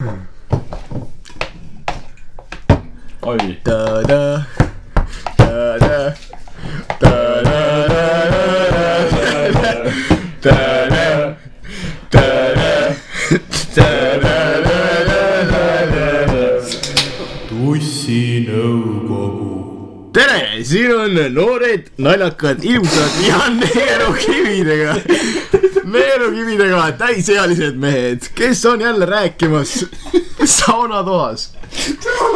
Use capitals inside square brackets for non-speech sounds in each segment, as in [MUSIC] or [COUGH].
Hmm. Oi. Da da da da. Siin on noored, naljakad, ilusad ja neerukividega, neerukividega täisealised mehed, kes on jälle rääkimas saunatoas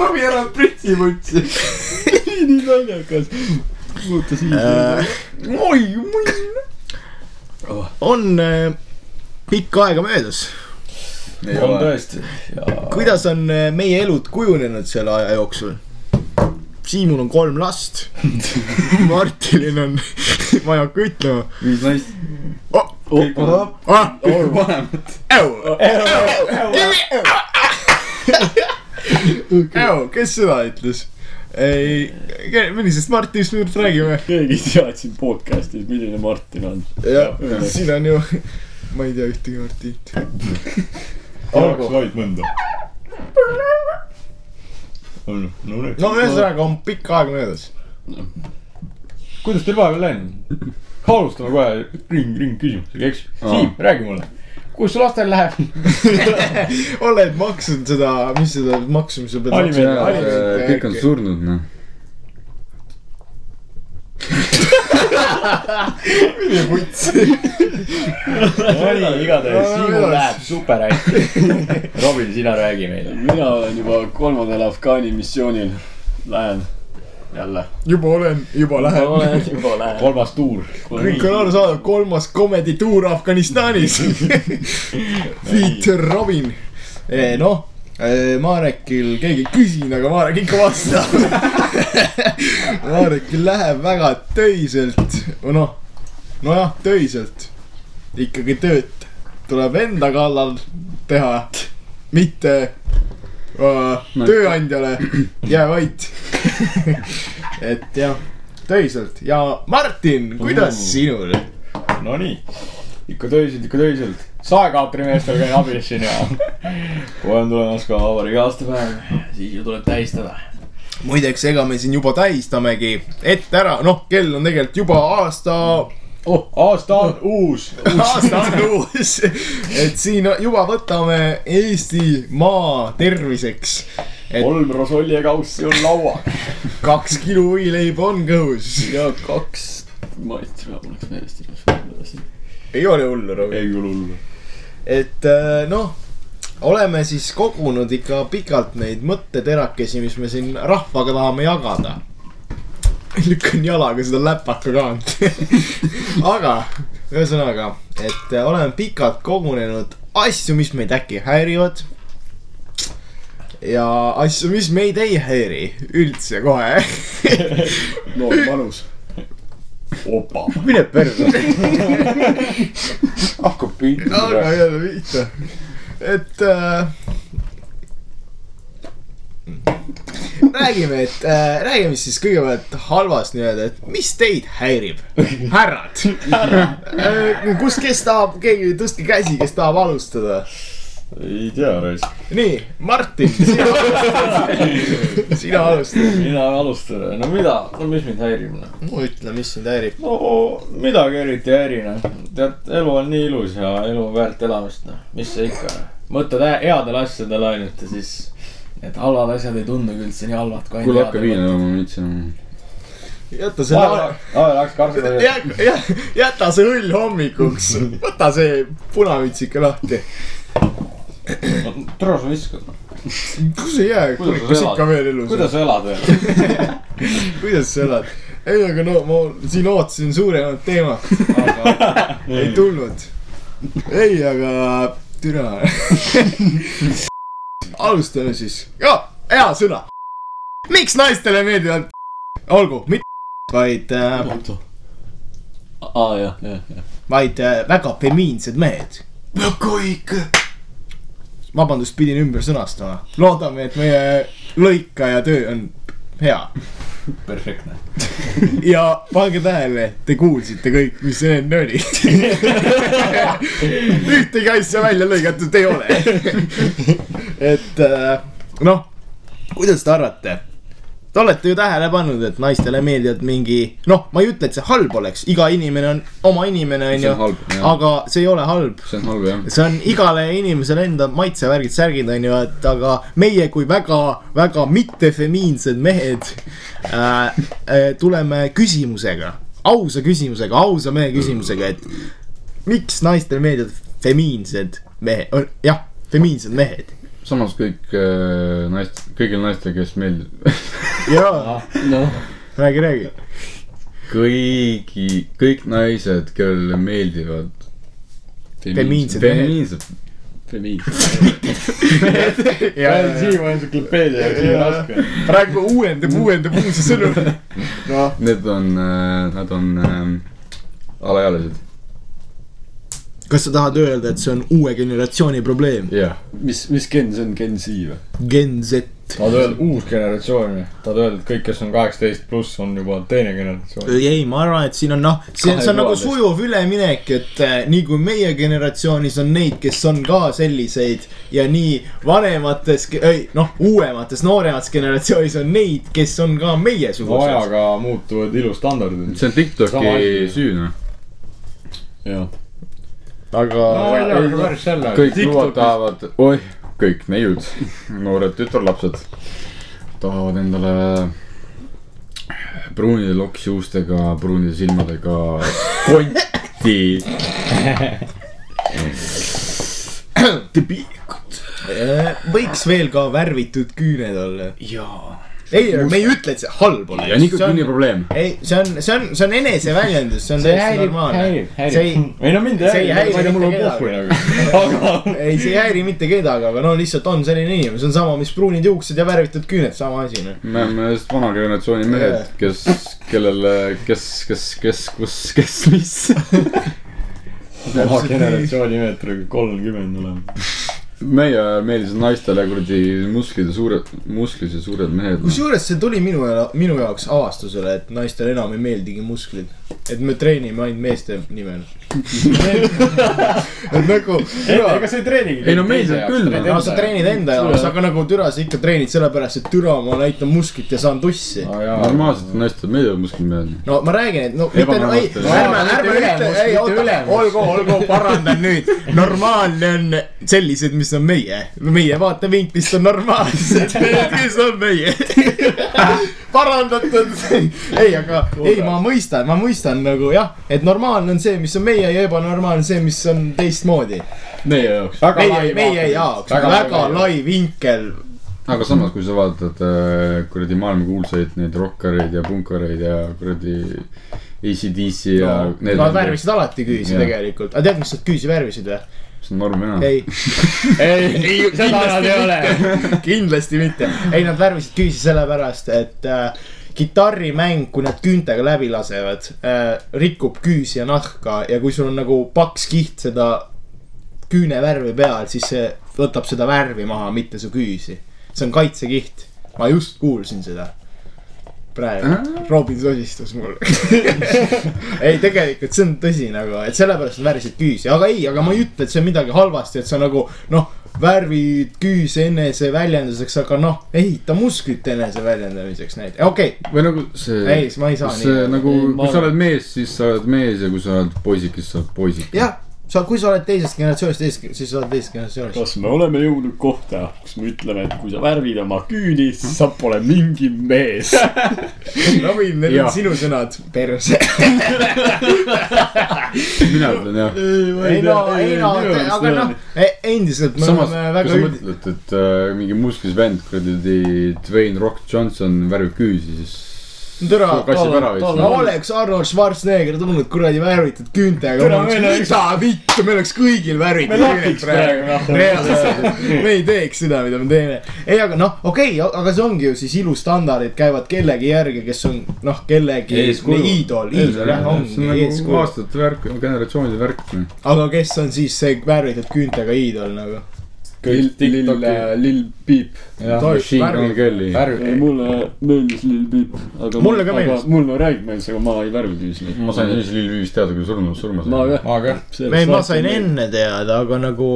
ravi ära pritsiputsi. nii naljakas. muuta siis Äh.. oi, oi. on äh, pikka aega möödas. on tõesti. kuidas on äh, meie elud kujunenud selle aja jooksul? Siimul on kolm last. [LAUGHS] Martinil on, ma ei hakka ütlema viis naist. oh,. kõik on Ah, vanemad. kes seda ütles? ei, millisest Martinist me nüüd räägime? keegi ei tea, et siin podcast'is, milline Martin on. jah, siin on ju, ma ei tea ühtegi Martinit. oleks vaid mõnda. [LAUGHS] on, no no ühesõnaga on pikka aega möödas. kuidas teil vahepeal läinud? alustame kohe ring, ring küsimusega, eks. Siim, räägi mulle. kuidas sul lastel läheb? [LAUGHS] oled maksnud seda, mis seda maksu, mis sa pead maksma? Kõik on surnud, noh. [LAUGHS] mine putsi. oli igatahes, edasi. läheb super hästi. Robin, sina räägi meile. mina olen juba kolmandal Afgaani missioonil. Lähen jälle. juba olen, juba lähen. juba lähen. kolmas tuur. kõik on arusaadav, kolmas comedy tuur Afganistanis. [LAUGHS] Feat Robin. noh, Marekil keegi ei küsinud, aga Marek ikka vastab. [LAUGHS] Marekil läheb väga töiselt, noh, nojah, töiselt. ikkagi tööd tuleb enda kallal teha, mitte uh, tööandjale jää vait. [LAUGHS] et jah, töiselt ja Martin, kuidas Mm. sinul? Nonii, ikka töiselt, ikka töiselt. Saekaatrimeestel käin abis siin ja kohe on tulemas ka vabariigi aastapäev, siis ju tuleb tähistada. muideks, ega me siin juba tähistamegi ette ära, noh, kell on tegelikult juba aasta, oh, aasta on uus. [LAUGHS] aasta on uus. et siin juba võtame Eestimaa terviseks. et kolm rosolje kaussi on laual. kaks kilo võileiba on kõhus. ja kaks, ma ei tea, mul läks meelest ei ole hullu, Robi. ei küll hullu. Et äh, noh, oleme siis kogunud ikka pikalt neid mõtteterakesi, mis me siin rahvaga tahame jagada. lükkan jalaga seda läpaka kaant. [LAUGHS] aga ühesõnaga, et äh, oleme pikalt kogunenud asju, mis meid äkki häirivad. ja asju, mis meid ei häiri üldse kohe. noor manus. opa. mine perse. hakkab pihta. aga jälle pihta, et äh,. räägime, et äh, räägime siis kõigepealt halvast nii-öelda, et mis teid häirib, härrad [LAUGHS] äh,. kus, kes tahab, keegi tõstke käsi, kes tahab alustada. Ei tea, raisk. nii, Martin, [LAUGHS] sina alusta. sina alusta. mina alustan, no mida, no mis mind häirib, noh. no ütle, mis sind häirib. no midagi eriti ei häiri, noh. tead, elu on nii ilus ja elu on väärt elamist, noh. mis sa ikka, mõtled hea- headele asjadele ainult ja siis need halvad asjad ei tundugi üldse nii halvad kui kuule, hakka viina jooma, ma ütlesin. jäta selle, aa, läks karstida. jäta see õll hommikuks, võta see punamüts ikka lahti. Sa viskad. kus ei jää, Kuidas sa kas elad? ikka veel elus kuidas sa elad veel? [LAUGHS] kuidas sa elad? ei, aga no ma siin ootasin suuremat teemat, aga ei tulnud. ei, aga türa. alustame siis. hea sõna. miks naistele meeldivad, [LAUGHS] olgu, mitte vaid äh,, aa jah, jah, jah. vaid äh, väga femiinsed mehed. väga õige. vabandust, pidin ümber sõnastama. loodame, et meie lõikaja töö on hea perfektne. [LAUGHS] ja pange tähele, te kuulsite kõik, mis see enne oli. ühtegi asja välja lõigatud ei ole. [LAUGHS] et äh, noh, kuidas te arvate? Te olete ju tähele pannud, et naistele meeldivad mingi, noh, ma ei ütle, et see halb oleks, iga inimene on oma inimene, onju aga see ei ole halb see on halb jah. see on igale inimesele enda maitsevärgid, särgid on ju, et aga meie kui väga, väga mittefemiinsed mehed äh, äh, tuleme küsimusega, ausa küsimusega, ausa mehe küsimusega, et miks naistele meeldivad femiinsed mehed, jah, femiinsed mehed. Samas kõik äh, naist, kõigil naistel, kes meeldib, [LAUGHS] jaa, noh, räägi, räägi. kõigi, kõik naised, kellele meeldivad Femiinsed mehed. femiinsed, Siim entsüklopeedia jaoks nii raske. praegu uuendab, uuendab uusi sõnu. noh, need on, nad on äh, alaealised, kas sa tahad öelda, et see on uue generatsiooni probleem? jah. mis, mis gen see on, gen Z või? Gen Z. tahad öelda uus generatsioon või? tahad öelda, et kõik, kes on kaheksateist pluss, on juba teine generatsioon? ei, ma arvan, et siin on noh, see, see on nagu sujuv üleminek, et äh, nii kui meie generatsioonis on neid, kes on ka selliseid ja nii vanemates, noh, uuemates, nooremates generatsioonis on neid, kes on ka meiesugused. ajaga muutuvad ilustandardid. see on Sama Tiktoki süü noh. jah. Aga ma ei kõik luuad tahavad, oih, kõik neiud, noored tütarlapsed tahavad endale pruunide loksjuustega, pruunide silmadega konti. äh, võiks veel ka värvitud küüned olla. jaa. ei, me ei ütle, et see halb oleks. ja nikotiini probleem. ei, see on, see on, see on eneseväljendus, see on täiesti normaalne see ei, ei no mind ei see ei häiri, ma ei tea, mul on häiri puhku mitte nagu. [LAUGHS] aga ei, see ei häiri mitte kedagi, aga no lihtsalt on selline inimene, see on sama, mis pruunid juuksed ja värvitud küüned, sama asi noh. me oleme just vana generatsiooni mehed, kes, kellele, kes, kes, kes, kus, kes, mis. oma generatsiooni meetriga kolmkümmend oleme. Meie ajal meeldisid naistele kuradi musklid ja suured, musklid ja suured mehed. kusjuures see tuli minu, minu jaoks avastusele, et naistele enam ei meeldigi musklid. et me treenime ainult meeste nimel. [LAUGHS] et nagu, ega sa ei treenigi. Ei no meeldib küll, noh. no sa treenid enda jaoks, aga nagu türa sa ikka treenid sellepärast, et türa ma näitan musklit ja saan tussi. normaalselt naistele meeldivad musklid mehed. no ma räägin, et no mitte, ei, ärme, ärme ütle, ei oota, olgu, olgu, parandan nüüd. normaalne on sellised, mis on meie, meie vaatevinklist on normaalsed, [LAUGHS] kes on meie. [LAUGHS] parandatud, ei, aga ei, ma mõistan, ma mõistan nagu jah, et normaalne on see, mis on meie ja ebanormaalne see, mis on teistmoodi. meie jaoks. meie, meie jaoks, väga lai vinkel. aga samas, kui sa vaatad äh, kuradi maailmakuulsaid neid rokkareid ja punkareid ja kuradi ACDC ja no, need. nad värvisid alati küüsi Jah. tegelikult, aga tead, miks nad küüsi värvisid või? see on norm enam. ei, [LAUGHS] ei, [LAUGHS] seda nad ei ole. kindlasti mitte, ei nad värvisid küüsi sellepärast, et äh, kitarrimäng, kui nad küüntega läbi lasevad äh,, rikub küüsi ja nahka ja kui sul on nagu paks kiht seda küünevärvi peal, siis see võtab seda värvi maha, mitte su küüsi. see on kaitsekiht, ma just kuulsin seda. Praegu, Robin sosistas mulle. [LAUGHS] ei, tegelikult see on tõsi nagu, et sellepärast nad värvisid küüsi, aga ei, aga ma ei ütle, et see on midagi halvasti, et sa nagu noh, värvid küüsi eneseväljenduseks, aga noh, ehita musklit eneseväljendamiseks näiteks, okei okay,, või nagu see. Ei, ma ei saa see nii. nagu, kui sa oled mees, siis sa oled mees ja kui sa oled poisik, siis sa oled poisik. jah, sa, kui sa oled teisest generatsioonist, teisest, siis sa oled teisest generatsioonist. kas me oleme jõudnud kohta, kus me ütleme, et kui sa värvid oma küüni, siis sa pole mingi mees. [LAUGHS] Robin, need on sinu sõnad, perse. [LAUGHS] mina ütlen jah. ei no, ei no, aga noh, endiselt me samas, oleme kui väga sa üld- mõtled, et äh, mingi musklis vend, kuradi Dwayne Rock Johnson värvib küüsi, siis. Türa, oleks Arnold Schwarzenegger tulnud kuradi värvitud küüntega, mida vittu, meil oleks kõigil värvitud Me lapiks praegu, noh. me ei teeks seda, mida me teeme. ei, aga noh, okei okay,, aga see ongi ju siis ilustandardid käivad kellegi järgi, kes on noh, kellegi iidol, iidol jah, see ongi on nagu aastate värk, generatsioonide värk. aga kes on siis see värvitud küüntega iidol nagu? Kõik TikToki. Lill Peep. mulle meeldis Lill Peep, aga. Mulle ka meeldis. mulle räägib meeldis, aga ma ei värvi küüsi. ma sain siis Lil Viivist teada, kui surnud, surma ma sai. ka. ma ka. ei, ma sain. enne teada, aga nagu.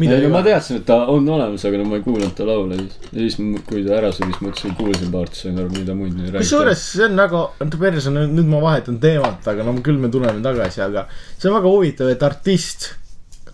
mida ei ma teadsin, et ta on olemas, aga no ma ei kuulanud ta laule siis. ja siis, kui ta ära suri, siis ma ütlesin, kuulsin paar, sain aru, mida muid nüüd rääkida. kusjuures see on väga, perse, nüüd ma vahetan teemat, aga no küll me tuleme tagasi, aga see on väga huvitav, et artist,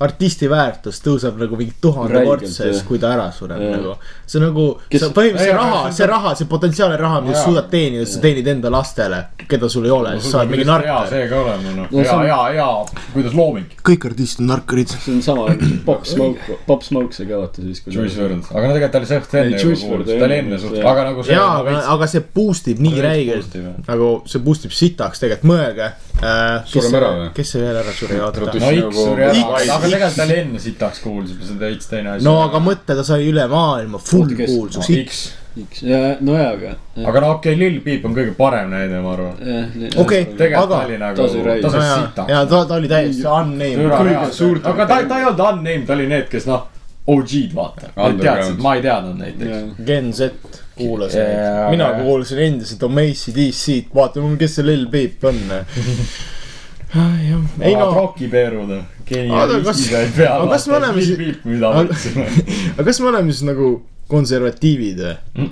artisti väärtus tõuseb nagu mingi jah. kui ta ära sureb Jah. nagu. see nagu, see põhimõtteliselt Ei, see aga raha, see- raha, see potentsiaalne raha, mida sa suudad teenida, sa teenid enda lastele, keda sul ei ole, sa oled mingi narkar. see ka olema, noh. On- hea, hea, kuidas looming. kõik artistid on narkarid. see on sama, Pop Smoke, Pop Smoke sai ka vaata siis, kui Juice WRLD, aga no tegelikult ta oli Ei, enne juba kuulus, ta oli enne suht, aga nagu see. jaa, aga, aga see boost ib nii räigelt nagu see boost ib sitaks tegelikult, mõelge äh,. Sureme ära või? kes see veel ära suri, oota no X nagu- suri ära, X- aga tegelikult ta oli enne sitaks kuulsus, see on veits teine asi. no aga mõtle, ta sai üle maailma full kuulsus. X, X, ja no jaa, aga. aga no okei okay,, Lil Peep on kõige parem näide, ma arvan. Okei, Aga- ta oli nagu, ta sai sai ja sitaks. ta, ta oli täiesti unnamed. aga ta, ta ei olnud unnamed, ta oli need, kes noh, OG-d vaata. Teadsid, ma ei teadnud neid, eks. Gen Z kuulasin yeah,, mina aga- kuulasin endiselt Amacy DC-d, vaatame, kes see Lil Peep on. [LAUGHS] jah, ei no, rokipeerud, Aga kas me oleme siis- [LAUGHS] aga- kas me oleme siis nagu konservatiivid või?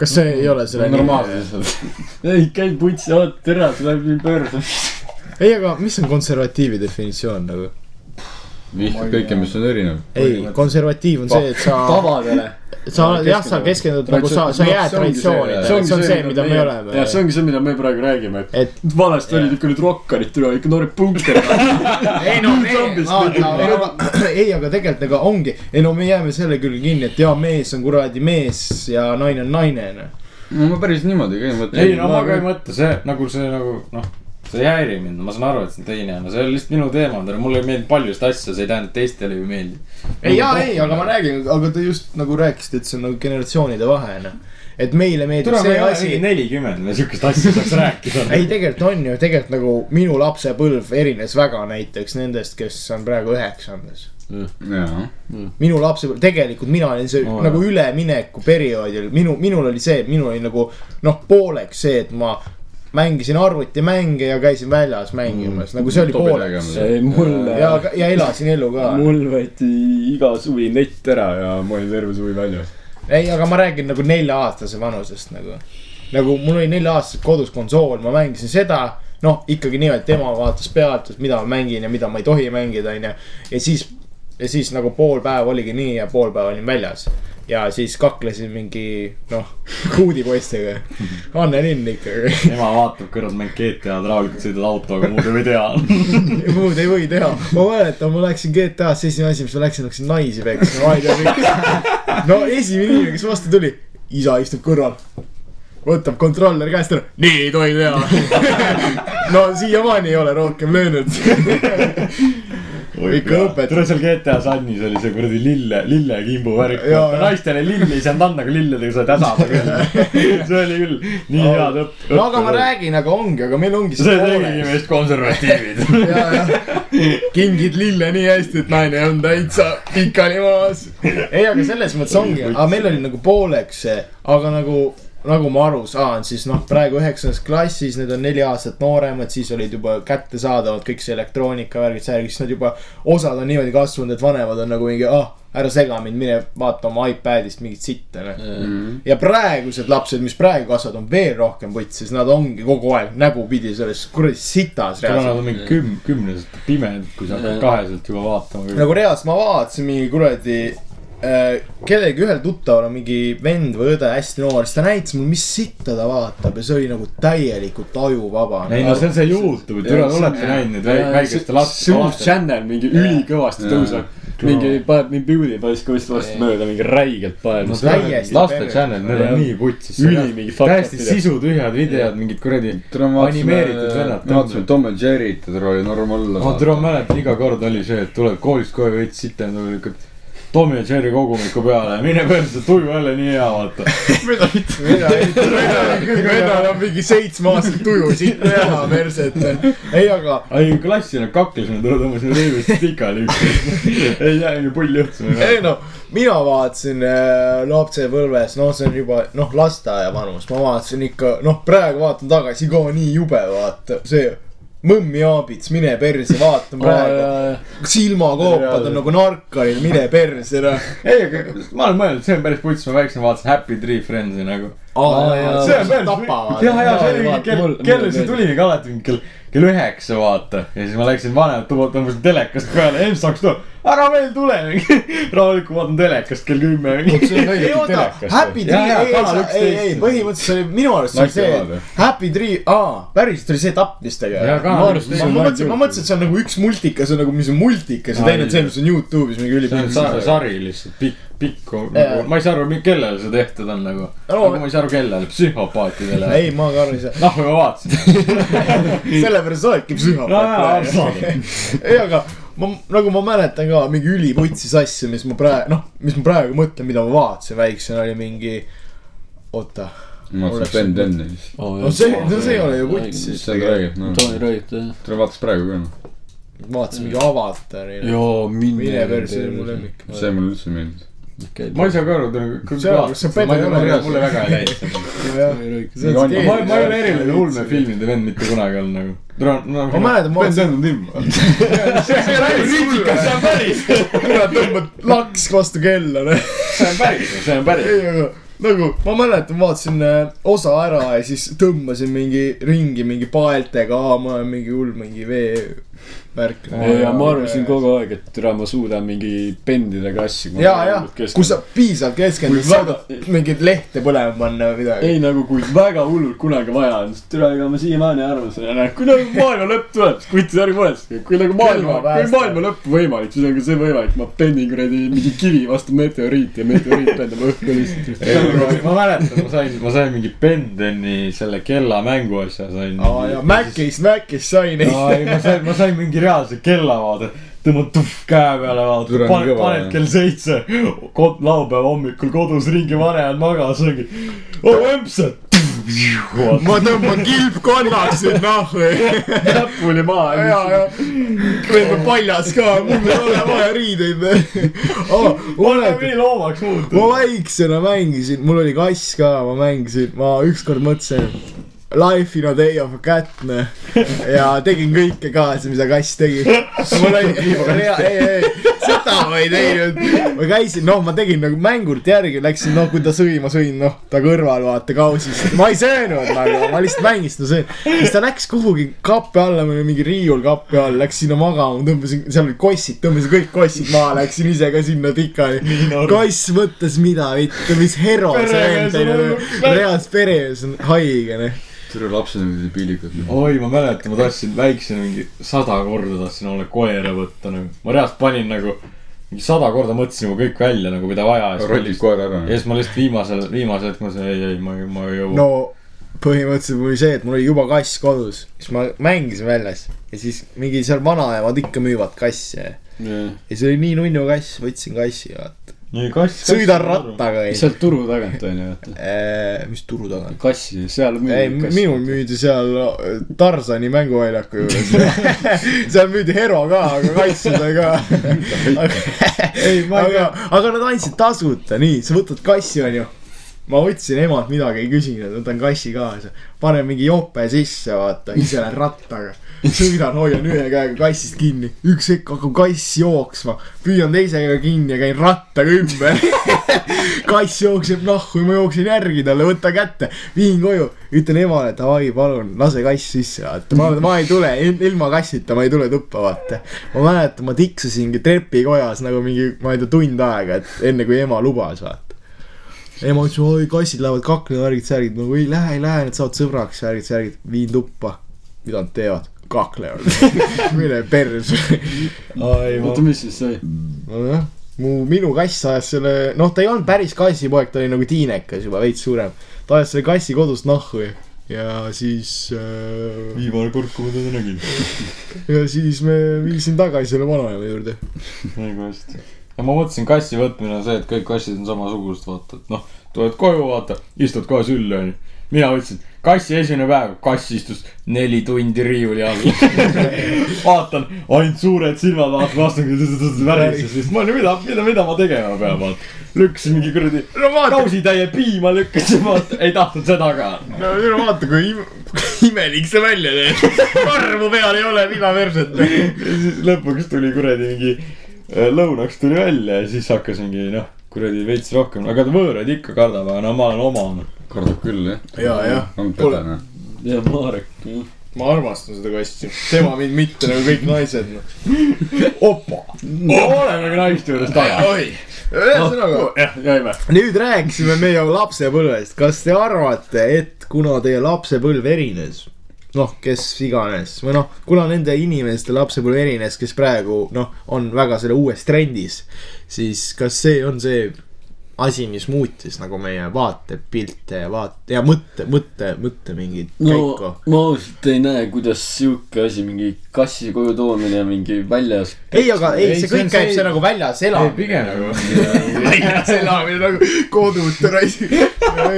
kas see ei ole selle normaalsed asjad. [LAUGHS] ei, käi putsi, oota, tere, see läheb nii pöörde. [LAUGHS] ei, aga mis on konservatiivi definitsioon nagu? vihkad kõike, mis on erinev. ei, konservatiiv on see, et sa, tavadele. Sa oled jah, sa keskendud nagu sa, sa no jääd see ongi see, traditsioonidele, see see on see, mida me oleme jah, see ongi see, mida me praegu räägime, et vanasti olid ikka need rokkarid, tule ikka noored punkerid. [LAUGHS] ei no [CLEARS THROAT] ei, aga tegelikult ega ongi, ei no me jääme selle küll kinni, et jaa, mees on kuradi mees ja naine on naine, noh. no ma päris niimoodi ka ei mõtle. ei no ma ka ei mõtle, see nagu see nagu noh, see ei häiri mind, ma saan aru, et see on teine, no see on lihtsalt minu teema, mulle ei meeldi paljust asju, see ei tähenda, et teistele ei meeldi. ei jaa, ei, aga ma räägin, aga te just nagu rääkisite, et see on nagu generatsioonide vahe, noh. et meile meeldib tule, me see asi nelikümmend, me siukest asja saaks rääkida. ei, tegelikult on ju, tegelikult nagu minu lapsepõlv erines väga näiteks nendest, kes on praegu üheksandas. jaa. minu lapsepõlv, tegelikult mina olin see oh, nagu ülemineku perioodil, minu, minul oli see, minul oli nagu noh, pooleks see, et ma mängisin arvutimänge ja käisin väljas mängimas mm., nagu see oli pooleks. mulle ja, ja elasin elu ka. mul võeti iga suvi nett ära ja ma olin terve suvi väljas. ei, aga ma räägin nagu nelja-aastase vanusest nagu. nagu mul oli nelja-aastaselt kodus konsool, ma mängisin seda. noh, ikkagi niimoodi, tema vaatas pealt, et mida ma mängin ja mida ma ei tohi mängida, onju. ja siis, ja siis nagu pool päeva oligi nii ja pool päeva olin väljas. Ja siis kaklesin mingi noh, kuudipoistega. Anne Linn ikkagi. ema vaatab kõrvalt mängib GTA-d, rahulikult sõidad autoga, muud ei või teha. [LAUGHS] muud ei või teha. ma mäletan, ma läksin GTA-sse, esimene asi, mis ma läksin, hakkasin naisi peksma, ma ei tea miks. no esimene inimene, kes vastu tuli, isa istub kõrval. võtab kontrolleri käest ära, nii ei tohi teha. [LAUGHS] no siiamaani ei ole rohkem löönud. [LAUGHS] ikka õpetab. tule seal GTA Sunnis oli see kuradi lille, lillekimbu värk. Naistele lilli ei saanud anda, aga lilledega said hädada [LAUGHS] küll. see oli küll nii hea õpp. no aga ma. räägin, aga ongi, aga meil ongi see tegigi meist konservatiivid. [LAUGHS] kingid lille nii hästi, et naine on täitsa pikali maas. ei, aga selles mõttes ongi, aga meil oli nagu pooleks see, aga nagu, nagu ma aru saan, siis noh, praegu üheksandas klassis, need on neli aastat nooremad, siis olid juba kättesaadavad kõik see elektroonika värgid, särgid, siis nad juba, osad on niimoodi kasvanud, et vanemad on nagu mingi, ah, ära sega mind, mine vaata oma iPad'ist mingit sitta, noh ja praegused lapsed, mis praegu kasvavad, on veel rohkem putsis, nad ongi kogu aeg nägupidi selles kuradi sitas kuna nad on mingi küm-, kümneselt pimedad, kui sa hakkad kaheselt juba vaatama. nagu reaalselt ma vaatasin mingi kuradi kellegi ühel tuttaval on mingi vend või õde hästi noor, siis ta näitas mulle, mis sitta ta vaatab ja see oli nagu täielikult ajuvaba. ei no see on see Youtube, te olete näinud neid väi- väikeste laste. see uus channel mingi ülikõvasti tõuseb. mingi paneb mingi PewDiePie kõvasti vastu mööda, mingi räigelt paneb. No täiesti laste channel, need on nii putsis. Üli mingi täiesti sisutühjad videod, mingid kuradi animeeritud vaatasime, vennad. me vaatasime Tom ja Jerry't ja tule oli norm olla. ma tule mäletan, iga kord oli see, et tuled koolist koju veits sitem, lükkad Tommy ja Jerry kogumiku peale, mine perse, tuju jälle nii hea, vaata. mida, vennal on mingi seitsme aastast tuju sitta teha perset. ei, aga ei, klassi nad kaklesime, tule tõmbasime rõivist pikali üksteist. ei jää ju pull juhtusime. ei no, mina vaatasin äh, lapsepõlves, noh, see on juba noh, lasteaia vanus, ma vaatasin ikka noh, praegu vaatan tagasi ka nii jube, vaata see mõmmi aabits, mine perse, vaatan praegu. silmakoopad on nagu narkaril, mine perse noh. [LAUGHS] ei, aga ma olen mõelnud, see on päris puts, ma väiksem vaatasin Happy Tree Friends'i nagu. see on päris, tapavad. ja, ja see oli mingi kell kell see meeldib. tuli mingi alati mingi kell, kell üheksa vaata. ja siis ma läksin vanemad tuba, tõmbasin telekast peale, Ems hakkas tulema, ära veel tule. rahulikult vaatan telekast kell kümme. ei oota. Happy Tree, ei, ei, ei, ei, 11. põhimõtteliselt oli minu arust oli see Happy Tree, aa, päriselt oli see tapmistega. Jaa, ma Kanal ma 11 ma mõtlesin, ma mõtlesin, et see on nagu üks multikas on nagu, mis on multikas ja teine on see, mis on Youtube'is mingi see on ülipikk sa-. sari lihtsalt, pikk, pikk, Jaa. ma ei saa aru, kellele see tehtud on nagu. No, nagu ma ei saa aru, kellele, psühhopaatidele. ei, ma ka aru ei saa. noh, ma vaatasin. [LAUGHS] sellepärast sa oledki No psühhopaat. ei, aga ma, nagu ma mäletan ka mingi üliputsis asju, mis ma praegu, noh, mis ma praegu mõtlen, mida ma vaatasin väiksena, oli mingi, oota. ma vaatasin Ben Tenni siis. no see, no see ei ole ju puts siis mis sa räägid, noh. Tony Wright jah. tule vaatas praegu ka noh. vaatasin mingi avatari. joo, mine mine perse, see on mu lemmik. see mulle üldse meeldis. Ma ei saa ka aru, ta nagu. See on- ei ole mulle väga ei läinud. [LAUGHS] ma ei, ma ei ole eriline ulmefilmide vend mitte kunagi olnud nagu. Ma mäletan, ma timm. [LAUGHS] see on päris kriitikas, see on päris. kurat, tõmbad laks vastu kella, noh. see on päris, see on päris. ei, aga nagu ma mäletan, vaatasin äh, osa ära ja siis tõmbasin mingi ringi mingi paeltega, ma olen mingi hull mingi veevärk. ja ma arvasin kogu aeg, et türa ma suudan mingi bändidega asju. ja, ja, kui sa piisavalt keskendud, saad mingit lehte põlema panna või midagi. ei nagu, kui väga hullult kunagi vaja on, siis türa, ega ma siiamaani arvan seda, kui nagu maailma lõpp tuleb, siis kutt ärge muretsege, kui nagu maailma, kui maailma lõpp võimalik, siis on ka see võimalik, ma pennin kuradi mingi kivi vastu meteoriiti ja meteoriit lendab õhku lihtsalt. ma mäletan, ma sain, ma sain mingi Bendeni selle kellamängu asja sain. aa ja Macis, Macis sai neid. aa ei, ma sain, ma sain mingi reaalse kella vaata, tõmbad tuhv käe peale vaata Türa,, paned, paned kell seitse, laupäeva hommikul kodus ringi, vanemad magas, ongi, oo õmpsad. ma tõmban kilpkonnaks nüüd nahku. näpuli maha ja, ja on paljas ka, mul ei ole vaja riideid. ma ma olen nii loomaks ma muutunud. väiksena mängisin, mul oli kass ka, ma mängisin, ma ükskord mõtlesin. Life in a day of a cat, ja tegin kõike kaasa, mida kass tegi. [LAUGHS] mul oli, ei, ei, seda ma ei teinud. ma käisin, noh, ma tegin nagu mängult järgi, läksin, noh, kui ta sõi, ma sõin, noh, ta kõrval, vaata, kausist. ma ei söönud nagu, ma lihtsalt mängisin, ta sõin. siis ta läks kuhugi kapi alla, meil oli mingi riiul kapi all, läks sinna magama, tõmbasin, seal olid kossid, tõmbasin kõik kossid maha, läksin ise ka sinna pikali. kass mõtles, mida vittu, mis hero see on reaalselt peremees on haige, noh. tere, lapsed on debiilikud. oi, ma mäletan, ma tahtsin väiksena mingi sada korda tahtsin olla koera võtta nagu. ma reaalselt panin nagu mingi sada korda mõtlesin juba kõik välja nagu, mida vaja. rollid koera ära ja. siis ma lihtsalt viimasel, viimasel hetkel mõtlesin, ei, ei, ma ei, ma ei jõua no põhimõtteliselt oli see, et mul oli juba kass kodus, siis ma mängisin väljas ja siis mingi seal vanaemad ikka müüvad kasse. ja see oli nii nunnu kass, võtsin kassi, vaata. Nii kass. sõidan. rattaga, sealt turu tagant on ju, vaata. mis turu taga. kassi, seal ei, minul müüdi seal äh, Tarsani mänguväljaku juures. [LAUGHS] seal müüdi Hero ka, aga kasse sai ka. [LAUGHS] ei, ma ei aga tea., aga nad andsid tasuta, nii, sa võtad kassi, onju. Ma võtsin emalt midagi, ei küsinud, võtan kassi kaasa. panen mingi jope sisse, vaata, ise lähen rattaga. sõidan, hoian ühe käega kassist kinni, üks hetk hakkab kass jooksma, püüan teise käega kinni ja käin rattaga ümber. [LAUGHS] kass jookseb nahku ja ma jooksin järgi talle, võta kätte, viin koju, ütlen emale, davai, palun lase kass sisse, vaata, ma, ma ei tule, ilma kassita ma ei tule tuppa, vaata. ma mäletan, ma tiksusingi trepikojas nagu mingi, ma ei tea, tund aega, et enne kui ema lubas, vaata. Ema ütles, oi kassid lähevad kaklema, värgid, särgid, nagu ei lähe, ei lähe, nad saavad sõbraks, värgid, särgid, viin tuppa. mida nad teevad? kaklevad, [LAUGHS] mine perse. oota, mis siis sai? nojah, mu, minu kass ajas selle, noh, ta ei olnud päris kassipoeg, ta oli nagu tiinekas juba veits suurem. ta ajas selle kassi kodust nahku ja, ja siis äh,, viimane kord, kui ma teda nägin. [LAUGHS] ja siis me viisin tagasi selle vanaema juurde. väga hästi. Ja ma mõtlesin, kassi võtmine on see, et kõik kassid on samasugused, vaata, et noh, tuled koju, vaata, istud kohe sülle, onju. mina võtsin kassi esimene päev, kass istus neli tundi riiuli all. [LAUGHS] vaatan, ainult suured silmad vaatavad vastu, värises, siis ma olin, mida, mida, mida ma tegema pean, vaata. lükkasin mingi kuradi no kausitäie piima lükkasin, vaata, ei tahtnud seda ka. no no vaata, kui im- imelik see välja näeb. karvu peal ei ole, mida verset. ja siis lõpuks tuli kuradi mingi lõunaks tuli välja ja siis hakkas mingi noh, kuradi veits rohkem, aga ta võõraid ikka kardab, aga no ma olen oma noh.. kardab küll jah. ja, jah. on pedane. ja Marek, ma armastan seda kassi, tema mind mitte nagu kõik naised no.. opa, olemegi naiste juures taga. oi, ühesõnaga. jah, jäime. nüüd rääkisime meie lapsepõlvest, kas te arvate, et kuna teie lapsepõlv erines, noh, kes iganes. Või noh, kuna nende inimeste lapsepõlv erines, kes praegu noh, on väga selle uues trendis, siis kas see on see asi, mis muutis nagu meie vaatepilte ja vaate ja mõtte, mõtte, mõtte mingit no käiku? ma ausalt ei näe, kuidas sihuke asi, mingi kassi koju toomine, mingi väljas. ei, aga ei, Ei, see see kõik on käib see- see nagu väljas ei, elamine. pigem nagu. [LAUGHS] väljas elamine nagu kodute raisk. [LAUGHS]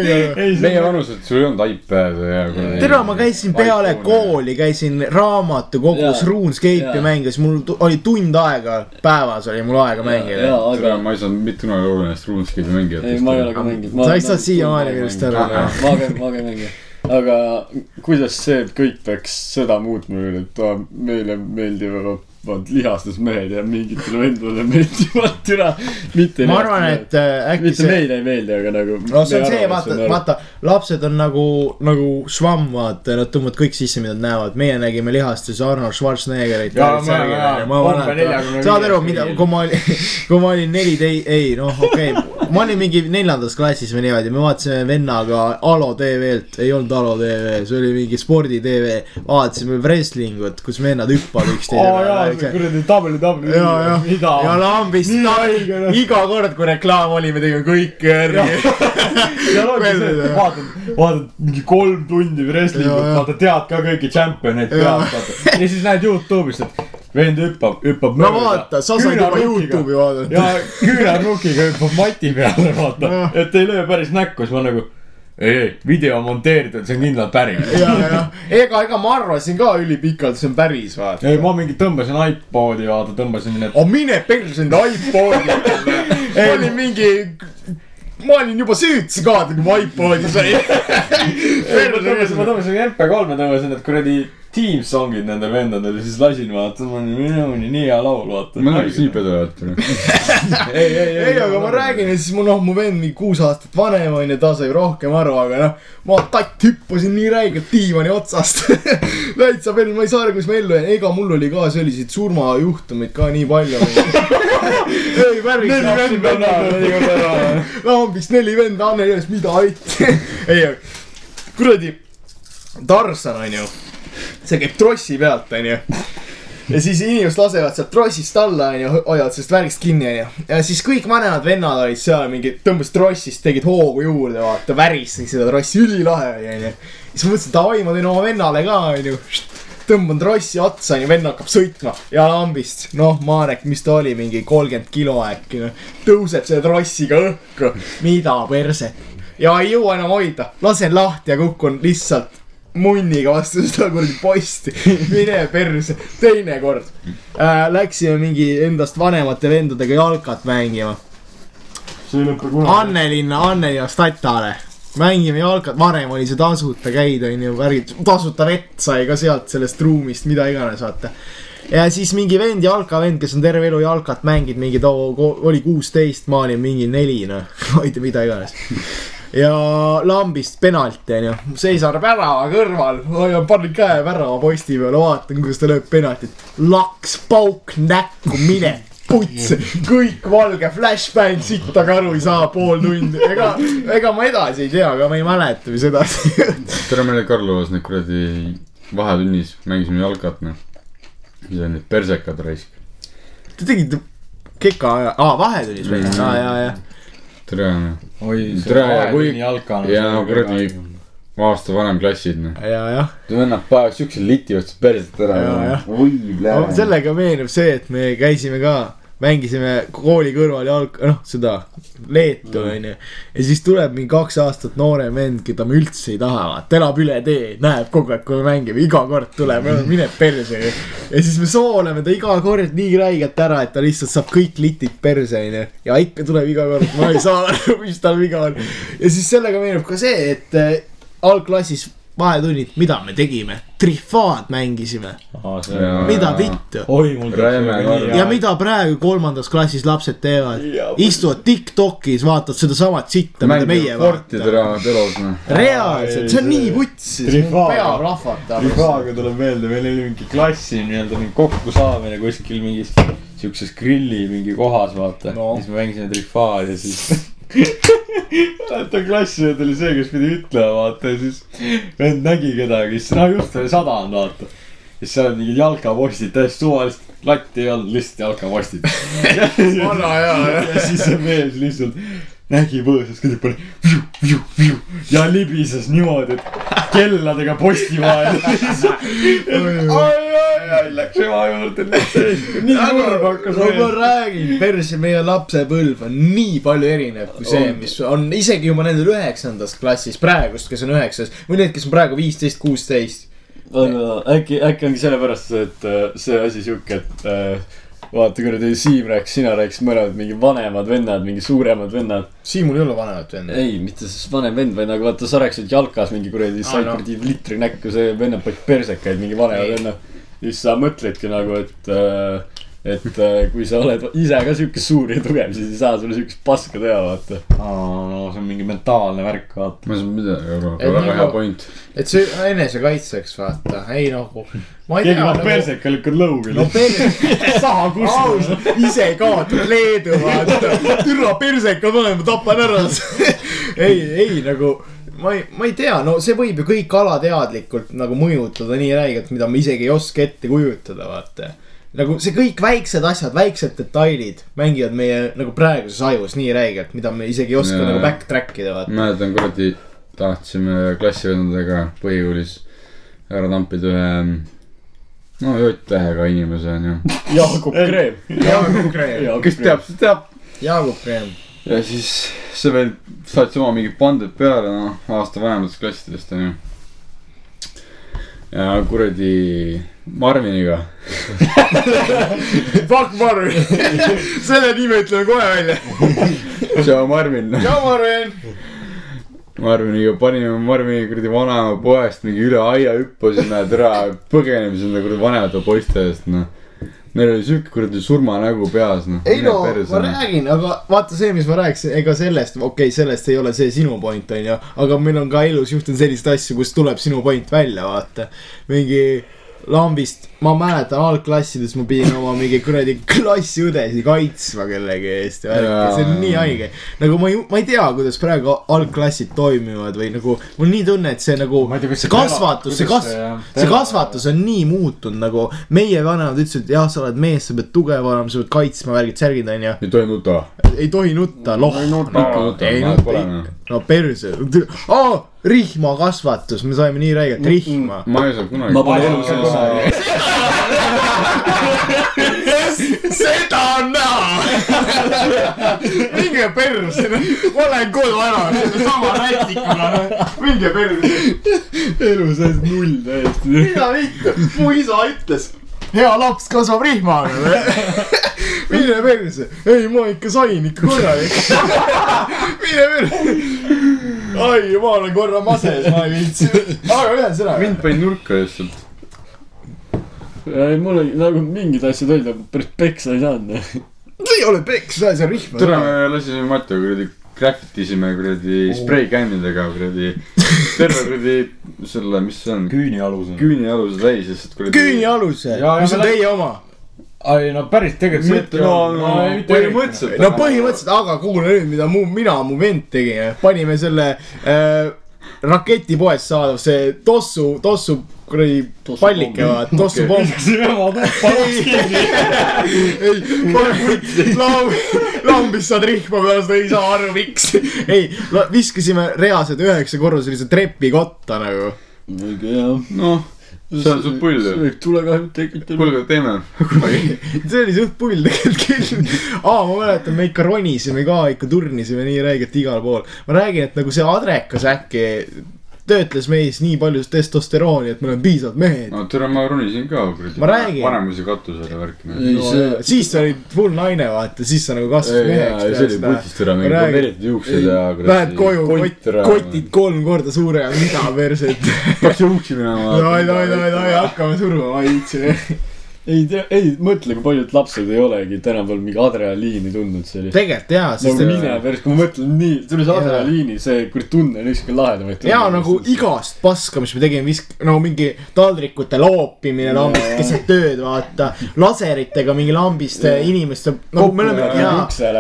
ei, meie vanused, sul ei olnud iPad'e ja tere, ma käisin peale kooli, käisin raamatukogus. RuneScape'i mängimas, mul oli tund aega, päevas oli mul aega mängida. jaa, tere, ma ei saanud mitte kunagi aru nendest RuneScape'i mängijatest. ei, ma ei ole ka mänginud. Sa ei saa siiamaani minu arust aru. ma käin, ma käin mängima. aga kuidas see kõik peaks seda muutma et meile meeldivad vaat lihastes mehed ja mingitele vendadele meeldivad türa, mitte. ma arvan, et äh, äkki mitte see, meile ei meeldi, aga nagu. no see on see, vaata, vaata, lapsed on nagu, nagu švamm, vaata, nad tõmbavad kõik sisse, mida nad näevad, meie nägime lihastes Arnold Schwarzeneggerit. Jaa, ma- jaa, homme 45 saad aru, mida, kui ma olin, [LAUGHS] kui ma olin neliteist, ei noh, okei okay., ma olin mingi neljandas klassis või niimoodi, me vaatasime vennaga Alo tv-lt, ei olnud Alo tv, see oli mingi spordi tv, vaatasime wrestlingut, kus vennad hüppavad üksteise aa jaa, see kuradi WWE. ja, ja, mida ja? lambist iga kord, kui reklaam oli, me tegime kõike järgi. seal ongi see, vaatad, vaatad mingi kolm tundi wrestlingut vaata tead ka kõiki tšempioneid pealt, vaata. ja siis näed Youtube'ist, et vend hüppab, hüppab. no vaata, sa said juba Youtube'i vaadata. ja küünarnukiga hüppab mati peale, vaata et ei löö päris näkku, siis ma nagu. ei, video monteeritud, see on kindlalt päris. ja, ja, ega, ega ma arvasin ka ülipikalt, see on päris, vaata. ei, ma mingi tõmbasin iPodi, vaata, tõmbasin need. aga mine perse enda iPodi. [LAUGHS] ma olin mingi, ma olin juba süütsi ka, kui ma iPodi sain. ma tõmbasin, ma tõmbasin MP3-e tõmbasin need kuradi Team song'id nendel vendadel ja siis lasin vaata, ma olin minuni nii hea laul, vaata. ma nägin nii pedu, et. ei, ei, ei, aga ma räägin ja siis mu noh, mu vend mingi kuus aastat vanem onju, ta sai rohkem aru, aga noh. ma tatt hüppasin nii räigelt diivani otsast. [LAUGHS] täitsa veel, ma ei saa aru, kuidas ma ellu jäin, ega mul oli ka selliseid surmajuhtumeid ka nii palju. [LAUGHS] ei päris. [LAUGHS] neli venda, neli venda. lambist neli venda, Anne Jões, mida aitti. [LAUGHS] ei, kuradi, Tarzan onju, see käib trossi pealt onju ja siis inimesed lasevad sealt trossist alla onju, hoiavad sellest värgist kinni onju. ja siis kõik vanemad vennad olid seal mingi, tõmbasid trossist, tegid hoogu juurde, vaata, väristasid seda trossi, ülilahe onju. siis ma mõtlesin, davai, ma teen oma vennale ka onju. Tõmban trossi otsa onju, vend hakkab sõitma ja lambist, noh, Marek, mis ta oli, mingi kolmkümmend kilo äkki noh. tõuseb selle trossiga õhku, mida perset. ja ei jõua enam hoida, lasen lahti ja kukun lihtsalt munniga vastu seda kuradi posti, mine perse, teine kord äh,. Läksime mingi endast vanemate vendadega jalkat mängima. Annelinna, Annelinna Statale. Mängime jalkat, varem oli see tasuta käida, onju, värgid, tasuta vett sai ka sealt sellest ruumist, mida iganes, vaata. ja siis mingi vend, jalkavend, kes on terve elu jalkat mänginud, mingi too oli kuusteist, ma olin mingi neli, noh, [LAUGHS] ma ei tea, mida iganes ja lambist penalti onju, seisan värava kõrval, hoian, panin käe värava posti peale, vaatan, kuidas ta lööb penaltit. laks, pauk näkku, mine puts, kõik valge flashbang, sittagi aru ei saa pool tundi, ega, ega ma edasi ei tea, aga ma ei mäleta, mis edasi. tere, meil oli Karlovas need kuradi vahetunnis mängisime jalkat, noh. ja need persekad raisk. Te tegite keka aja, aa vahetunnis või, aa ja, ja. tere, noh. oi, see vahetunni jalka. ja kuradi- aasta vanem klassid, noh. ja, jah, vennad panevad siukse liti otsa perset ära Jaa, jah. võib sellega meenub see, et me käisime ka mängisime kooli kõrval jalg-, noh seda Leetu onju. ja siis tuleb mingi kaks aastat noorem vend, keda me üldse ei taha, vaata, elab üle tee, näeb kogu aeg, kui me mängime, iga kord tuleb, mine perse ja siis me sooleme ta iga kord nii räigelt ära, et ta lihtsalt saab kõik litid perse onju. ja ikka tuleb iga kord, ma ei saa aru, mis tal viga on. ja siis sellega meenub ka see, et äh, algklassis vahetunnid, mida me tegime, trifaad mängisime, mida vittu. ja mida praegu kolmandas klassis lapsed teevad, istuvad Tiktokis, vaatavad sedasamat sitta, mida meie vaatame. noh. reaalselt, see on nii Trifaaga. pea rahvatab. Trifaaga tuleb meelde, meil oli mingi klassi nii-öelda mingi kokkusaamine kuskil mingis siukses grilli mingi kohas, vaata No. no.. siis me mängisime Trifaad ja siis [LAUGHS] mäletan klassivend oli see, kes pidi ütlema, vaata ja siis vend nägi kedagi, siis no just oli sadanud, vaata. siis seal olid mingid jalkapostid täiesti suvaliselt, latti ei olnud, lihtsalt jalkapostid. vana hea, ja siis see mees lihtsalt nägi põõsas, kõik pani ja libises niimoodi, et kelladega posti vahel. ai, ai, ai, läks ema juurde, nii kurb hakkas no ma olema. räägin, perse, meie lapsepõlv on nii palju erinev kui see, mis on isegi juba nendel üheksandast klassist praegust, kes on üheksas või need, kes on praegu viisteist, kuusteist. aga äkki, äkki ongi sellepärast, et äh, see asi sihuke, et äh, vaata kuradi Siim rääkis, sina rääkisid mõlemad mingi vanemad vennad, mingi suuremad vennad. Siimul ei ole vanemat venda. ei, mitte siis vanem vend, vaid nagu vaata, sa rääkisid jalkas mingi kuradi, Aa, sai noh. kuradi litri näkku, see vennad panid persekaid, mingi vanemad vennad. ja siis sa mõtledki nagu, et äh,, et äh, kui sa oled ise ka sihuke suur ja tugev, siis ei saa sulle siukest paska teha, vaata. no see on mingi mentaalne värk, vaata. ma ei saa midagi aru, Et aga väga nagu- hea point. et see enesekaitseks vaata, ei nagu, ma ei keegi paneb. perseka, lükkad lõuga no lihtsalt. perse, saha kust, ise kaotad Leedu vaata, türa perseka panema, tapan ära. ei, ei nagu ma ei, [LAUGHS] [LAUGHS] ma ei tea, no see võib ju kõik alateadlikult nagu mõjutada nii räigelt, mida me isegi ei oska ette kujutada, vaata. Nagu see kõik väiksed asjad, väiksed detailid mängivad meie nagu praeguses ajus nii räigelt, mida me isegi ei oska Jaa. nagu backtrack ida, vaata. mäletan kuradi, tahtsime klassivendadega põhikoolis ära tampida ühe, no J-tähega inimese onju. Jaagup Kreem. Jaagup Kreem, kes teab, see teab. Jaagup Kreem. ja siis see veel saatis oma mingid panded peale, noh, aasta vanematest klassidest onju. Ja kuradi Marviniga, [LAUGHS] Fuck Marvin, [LAUGHS] selle nime ütleme kohe välja. [LAUGHS] tšau Marvin. ja Marvin. Marviniga panime Marvini kuradi vanaema poest mingi üle aia hüppasime, tere, põgeneme sinna kuradi vanemate poiste eest, noh. Meil oli siuke kuradi surmanägu peas, noh. ei no ma räägin, aga vaata see, mis ma rääkisin, ega sellest, okei okay,, sellest ei ole see sinu point, onju. aga meil on ka elus juhtunud selliseid asju, kus tuleb sinu point välja, vaata. mingi lambist, ma mäletan algklassides ma pidin oma mingi kuradi klassiõdesid kaitsma kellegi eest ja värki, see on nii haige. nagu ma ei, ma ei tea, kuidas praegu algklassid toimivad või nagu mul nii tunne, et see nagu, ei tea, see kasvatus, see kuidas kas- see-, kasvatus on nii muutunud nagu meie vanemad ütlesid, et jah, sa oled mees, sa pead tugev olema, sa pead kaitsma värgid, särgid onju. ei tohi nuta. ei tohi nutta, loh. ei nutta ikka noh., no perse, aa, rihmakasvatus, me saime nii räigelt rihma. ma ei saa kunagi. ma pole elu sees saanud. [LAUGHS] seda on näha. [LAUGHS] minge perse, ma lähen koju ära, sama rätikuga, minge perse. elu sees null täiesti. mida vittu, mu isa ütles, hea laps kasvab rihmaga. [LAUGHS] mine perse, ei ma ikka sain ikka korralik. mine perse. ai, ma olen korra mases, ma ei viitsi. [LAUGHS] aga ühesõnaga. mind pani nurka lihtsalt. ei, mul oli nagu mingid asjad olid, aga päris peksa ei saanud. see ei ole peksa, see on rihm. tule, me lasime Matiga kuradi graffitisime kuradi spreikännidega kuradi. terve kuradi selle, mis see on, küünialus on. küünialuse täis lihtsalt kuradi. küünialuse, mis on teie oma? Ai no päris tegelikult. mitte, no, no põhimõtteliselt. no põhimõtteliselt, aga kuule nüüd, mida mu, mina, mu vend tegime, panime selle äh, raketipoest saadav see tossu, tossu kuradi Tossu pallike, vaata, tossu pomm. viskasime ema tuppa kinni. [LAUGHS] ei, lamb, lambist saad rihma peale, ei saa aru, miks. ei, viskasime reaalselt üheksakorruselise trepikotta nagu. õige jah. noh, see on suht pull ju. võib tulekahju tekitada. kuulge, teeme. see oli suht pull tegelikult aa, ma mäletan, me ikka ronisime ka, ikka turnisime nii räigelt igal pool. ma räägin, et nagu see adrekas äkki töötles meis nii palju testosterooni, et me oleme piisavalt mehed. no tere, ma ronisin ka kuradi. Ma räägin. vanemuise katusele värki. ei, see, siis sa olid full naine, vaata, siis sa nagu kasvasid meheks. see oli putist ära, mingi kommeeritud juuksed ja. Lähed koju, kott, kotid. kolm korda suuremad, mida perset. peaks juuksi minema. davai, davai, davai, davai, hakkame suruma, ma ei viitsi. Ei tea, ei mõtle, kui paljud lapsed ei olegi tänapäeval mingi adrenaliini tundnud sellist. tegelikult jaa, nagu mine päris, kui ma mõtlen nii, see adrenaliini, see kuradi tunne on üks kõige lahedamaid. ja nagu igast paska, mis me tegime, visk-, nagu mingi taldrikute loopimine lambist keset tööd, vaata. laseritega mingi lambist inimeste, nagu me oleme, ja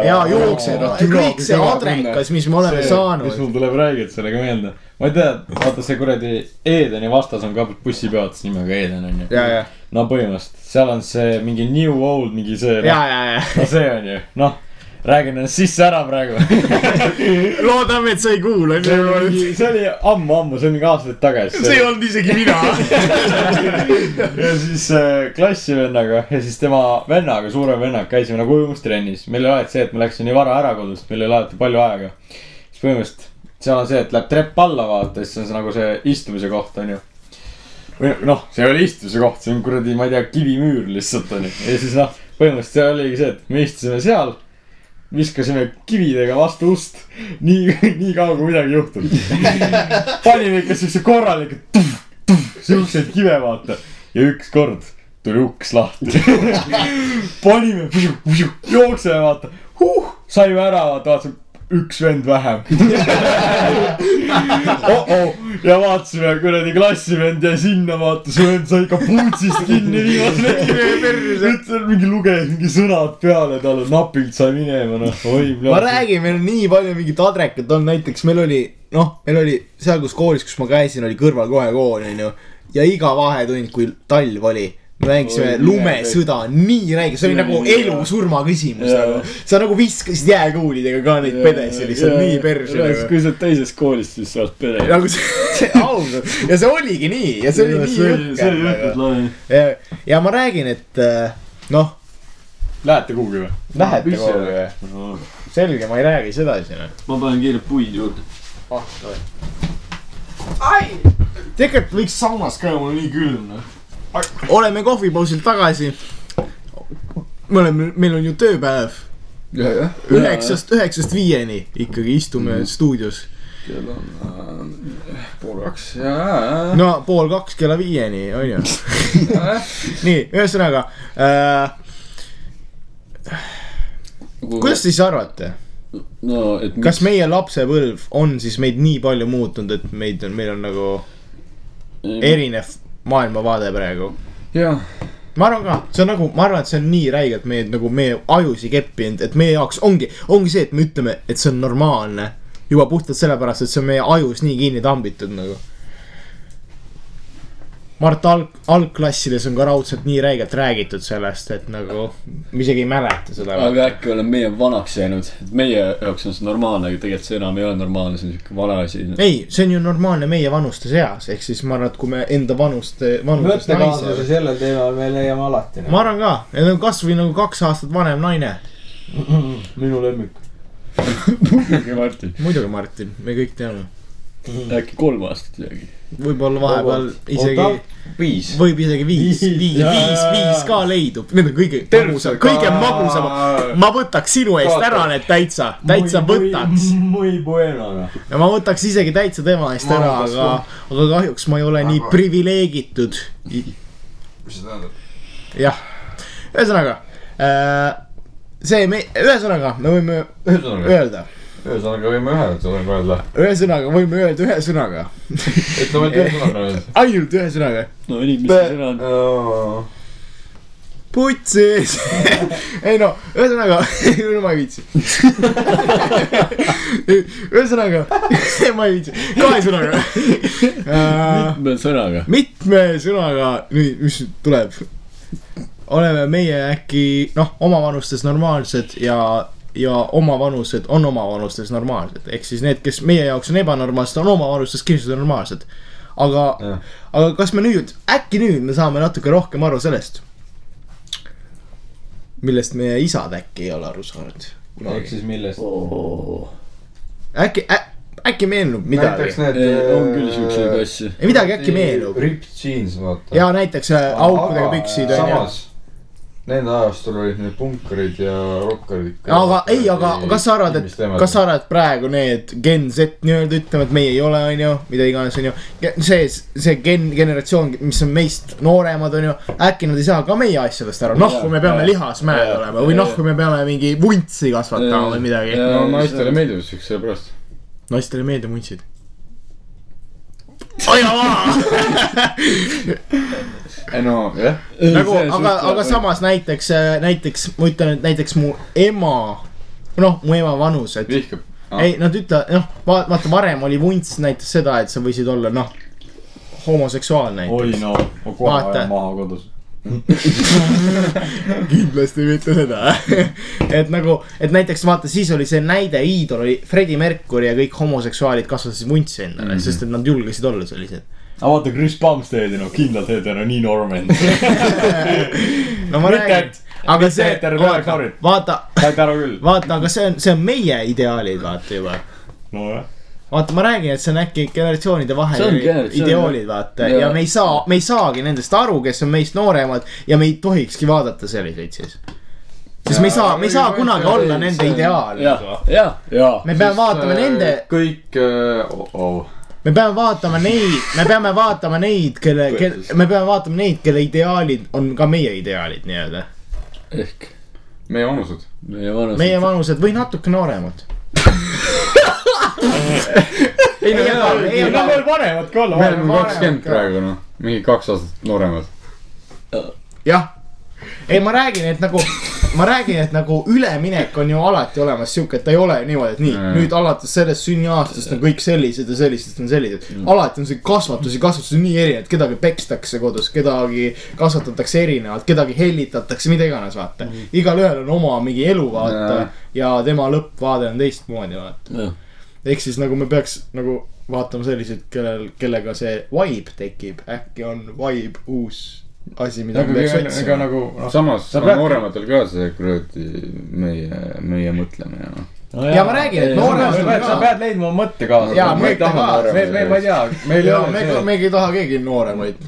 jaa jaa, Jaa,, kõik see adrekas, mis me oleme mis saanud. mul tuleb räägida sellega meelde. ma ei tea, vaata see kuradi Edeni vastas on ka bussipeatus nimega Eden onju. No põhimõtteliselt, seal on see mingi new old mingi see. ja, ja, ja. no see on ju, noh, räägin ennast sisse ära praegu. [LAUGHS] loodame, et sa ei kuula. see oli, see oli ammu-ammu, see oli mingi aastaid tagasi. see ei olnud isegi mina. [LAUGHS] ja siis äh, klassivennaga ja siis tema vennaga, suurema vennaga käisime nagu ujumistrennis. meil oli alati see, et me läksime nii vara ära kodust, meil oli alati palju aega. siis põhimõtteliselt seal on see, et läheb trepp alla vaata, siis on see nagu see istumise koht on ju. Või noh, see ei ole istumise koht, see on kuradi, ma ei tea, kivimüür lihtsalt on ju. ja siis noh, põhimõtteliselt see oligi see, et me istusime seal viskasime kividega vastu ust, nii, nii kaua kui midagi ei juhtunud. [LAUGHS] panime ikka siukse korraliku siukseid kive, vaata. ja ükskord tuli uks lahti. [LAUGHS] panime, jookseme, vaata huh,, saime ära, vaata, vaatasime üks vend vähem oh. -oh. ja vaatasime, kuradi klassivend jäi sinna, vaata, see vend sai kapuutsist kinni viimase metri. ütlen mingi luges mingi sõnad peale talle, napilt sai minema, noh, oi. ma räägin, meil on nii palju mingit adrekat olnud, näiteks meil oli, noh, meil oli seal, kus koolis, kus ma käisin, oli kõrval kohe kool, onju. ja iga vahetund, kui talv oli, me mängisime lumesõda, nii räige, see oli nagu elu-surma küsimus nagu. sa nagu viskasid jääkuulidega ka neid pedesi lihtsalt nii perse nagu. kui sa oled teisest koolist, siis sa oled pere. nagu see, see ausalt ja see oligi nii ja see oli nii see oli jõhker jõhkralt lahe. ja, ma räägin, et äh, noh, Lähete kuhugi või? lähete kooli või? selge, ma ei räägi sedasi noh. ma panen kiirelt puid juurde. tegelikult võiks saunas käia, mul on nii külm noh. Oleme kohvipausilt tagasi. me oleme, meil on ju tööpäev üheksast, üheksast viieni ikkagi istume mm. stuudios. kell on äh, pool kaks ja, ja, ja. no pool kaks kella viieni on ju. [LAUGHS] nii, ühesõnaga äh,, kuidas te siis arvate, no, et kas meie lapsepõlv on siis meid nii palju muutnud, et meid on, meil on nagu erinev maailmavaade praegu? jah, ma arvan ka, see on nagu, ma arvan, et see on nii räigelt meie nagu meie ajusi keppinud, et meie jaoks ongi, ongi see, et me ütleme, et see on normaalne. juba puhtalt sellepärast, et see on meie ajus nii kinni tambitud nagu. Mart alg, algklassides on ka raudselt nii räigelt räägitud sellest, et nagu me isegi ei mäleta seda. aga äkki oleme meie vanaks jäänud, et meie jaoks on see normaalne, aga tegelikult see enam ei ole normaalne, see on siuke vale asi. ei, see on ju normaalne meie vanuste seas, ehk siis ma arvan, et kui me enda vanuste, mõttekaaslase naise. sellel teemal me leiame alati. ma arvan ka, et on kasvõi nagu kaks aastat vanem naine. [LAUGHS] minu lemmik. [LAUGHS] muidugi Martin, muidugi, Martin, me kõik teame. Äkki kolm aastat isegi. võib-olla vahepeal isegi, viis. võib isegi viis, Viis. viis, viis, ka leidub, need on kõige magusam, kõige magusam. ma võtaks sinu eest ära need täitsa, täitsa võtaks. muy bueno noh. ja ma võtaks isegi täitsa tema eest ära, aga, aga kahjuks ma ei ole nii privileegitud. mis see tähendab? jah, ühesõnaga äh, see me, ühesõnaga me võime ühesõnaga, öelda, ühesõnaga võime ühe sõnaga öelda. ühesõnaga võime öelda ühe sõnaga, ütleme, et ühe sõnaga öelda. ainult ühe sõnaga. no nii, mis see sõna on? putsis ei no, ühesõnaga, [LAUGHS] ma ei viitsi. [LAUGHS] ühesõnaga, [LAUGHS] ma ei viitsi, kahe sõnaga mitme sõnaga? mitme sõnaga nüüd, mis nüüd tuleb? oleme meie äkki noh, omavanustes normaalsed ja, ja omavanused on omavanustes normaalsed, ehk siis need, kes meie jaoks on ebanormaalsed, on omavanustes kindlasti normaalsed. aga aga kas me nüüd, äkki nüüd me saame natuke rohkem aru sellest, millest meie isad äkki ei ole aru saanud ehk siis millest? äkki ä,, äkki meenub midagi näiteks, need. on küll siukseid asju. ei midagi äkki meenub Ripped jeans, vaata. ja näiteks äh, aukudega püksid samas, nende ajastul olid need punkarid ja rokkarid aga ei, aga kas sa arvad, et, kas sa arvad, et praegu need Gen Z nii-öelda ütlevad, et meie ei ole, on ju, mida iganes, on ju. see, see gen-, generatsioon, mis on meist nooremad, on ju, äkki nad ei saa ka meie asjadest aru, noh, kui me peame lihasmäed olema või noh, kui me peame mingi vuntsi kasvatama või midagi. No naistele meeldib siukse sellepärast. naistele ei meeldi vuntsid. hoia maha. [LAUGHS] ei no jah, nagu, aga, aga samas näiteks, näiteks ma ütlen, et näiteks mu ema, noh, mu ema vanus, et vihkab. ei, nad ütlevad, noh, vaata varem oli vunts näitas seda, et sa võisid olla, noh, homoseksuaalne oi no, ma kohe Vaata. ajan maha kodus. [LAUGHS] kindlasti mitte seda. [LAUGHS] et nagu, et näiteks vaata, siis oli see näide, iidol oli Freddie Mercury ja kõik homoseksuaalid kasvatasid vuntsi endale mm, -hmm. sest et nad julgesid olla sellised. Aga vaata Chris Bumsteadi, no kindlalt Eder on nii noor vend. [LAUGHS] no ma räägin et-, aga see vaata vaata, vaata, aga see on, see on meie ideaalid, vaata juba nojah. vaata, ma räägin, et see on äkki generatsioonide vahel ideoolid, vaata ja. Ja- me ei saa, me ei saagi nendest aru, kes on meist nooremad ja me ei tohikski vaadata selliseid siis. sest me ei saa, me ei saa kunagi olla nende ideaal. ja, ja, ja. me peame vaatama nende, kõik uh,, oh, me peame vaatama neid, me peame vaatama neid, kelle, kelle, me peame vaatama neid, kelle ideaalid on ka meie ideaalid nii-öelda. ehk meie vanused. meie vanused. meie vanused või natuke nooremad. [LAUGHS] ei no ei no veel vanemad ka olla. me oleme kakskümmend ka. praegu noh, mingi kaks aastat nooremad. jah, ei ma räägin, et nagu, ma räägin, et nagu üleminek on ju alati olemas sihuke, et ta ei ole niimoodi, et nii Mm. nüüd alates sellest sünniaastast on kõik sellised ja sellistest on sellised mm.. alati on see kasvatus ja kasvatus on nii erinev, et kedagi pekstakse kodus, kedagi kasvatatakse erinevalt, kedagi hellitatakse, mida iganes, vaata mm.. igalühel on oma mingi elu, vaata Jaa. ja tema lõppvaade on teistmoodi, vaata. jah, ehk siis nagu me peaks nagu vaatama selliseid, kellel, kellega see vibe tekib, äkki on vibe uus asi, mida me peaks ega otsima. nagu noh. samas Sa on peadki- noorematel ka see kuradi meie, meie mõtlemine noh. ja ma räägin, et nooremad sa pead, sa pead leidma oma mõttekaasa. Jaa, me ei taha, me, me, ma ei tea, meil ei ja ole me, meiegi ei taha keegi nooremaid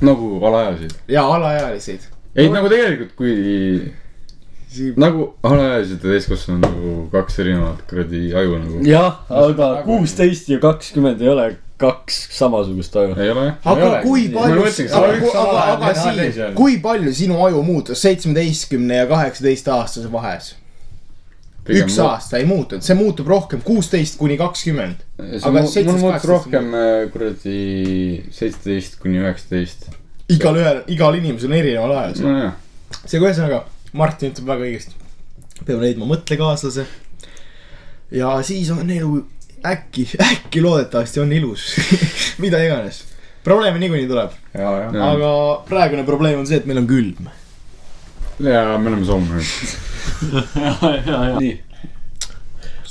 nagu alaealised. ja alaealised. ei nagu tegelikult, kui nagu alaealised ja täiskasvanud nagu kaks erinevat kuradi aju nagu. jah, aga kuusteist ja kakskümmend ei ole kaks samasugust aju. ei ole jah? Ei aga olegi. kui Ma palju aga, aga, aga, on., kui palju sinu aju muutus seitsmeteistkümne ja kaheksateist aastase vahes? üks aasta ei muutunud, see muutub rohkem, kuusteist kuni kakskümmend. see aga mul, mul 17, muutus 18 rohkem äh, kuradi seitseteist kuni üheksateist. igalühel, igal inimesel on erineval ajal. nojah, seega ühesõnaga, Martin ütleb väga õigesti. peame leidma mõttekaaslase. ja siis on elu äkki, äkki loodetavasti on ilus, [LAUGHS] mida iganes. probleeme niikuinii tuleb, ja, ja. Jaa. aga praegune probleem on see, et meil on külm. ja me oleme soomunud. [LAUGHS] nii,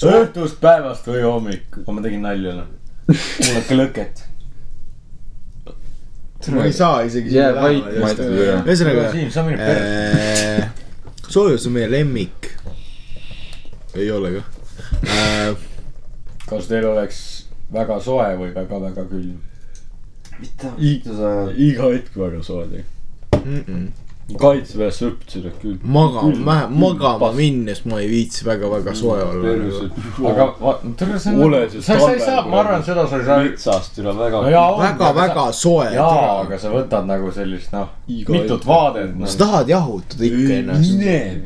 õhtust, päevast või hommik. ma tegin nalja, noh. [LAUGHS] kuulake lõket. ma ei saa isegi. Jää vait, ma ütlen üle. ühesõnaga, Siim, sa minid perre. soojus on meie lemmik. ei ole ka. Kas teil oleks väga soe või väga-väga külm? iga hetk väga soe tegelikult. Kaitseväes õppisin, et küll. magama, magama minnes ma ei viitsi väga-väga soe olla. aga va-, tere, see on sa, sa ei saa, ma arvan, seda sa ei saa. metsast üle väga no. jaa, väga-väga soe. jaa, aga sa võtad nagu sellist, noh, mitut vaadet, noh sa. tahad jahutada ikka ennast.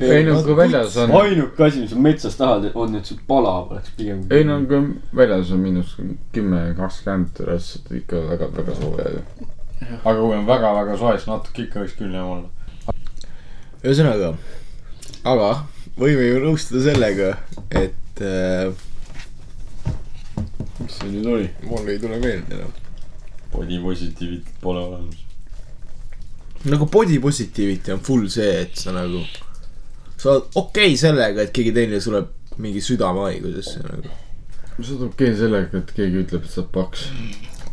ei no kui väljas on, ainuke asi, mis sa metsas tahad, on, et sul palav oleks pigem. ei no kui väljas on miinus kümme, kakskümmend, ikka väga-väga soe ju. aga kui on väga-väga soe, siis natuke ikka võiks külm olla. ühesõnaga, aga võime ju nõustuda sellega, et äh, mis see nüüd oli? mul ei tule meelde enam. body positiivit pole olemas. nagu body positivity on full see, et sa nagu, sa oled okei okay sellega, et keegi teine sureb mingi südamehaigusesse nagu. see on okei sellega, et keegi ütleb, et sa oled paks.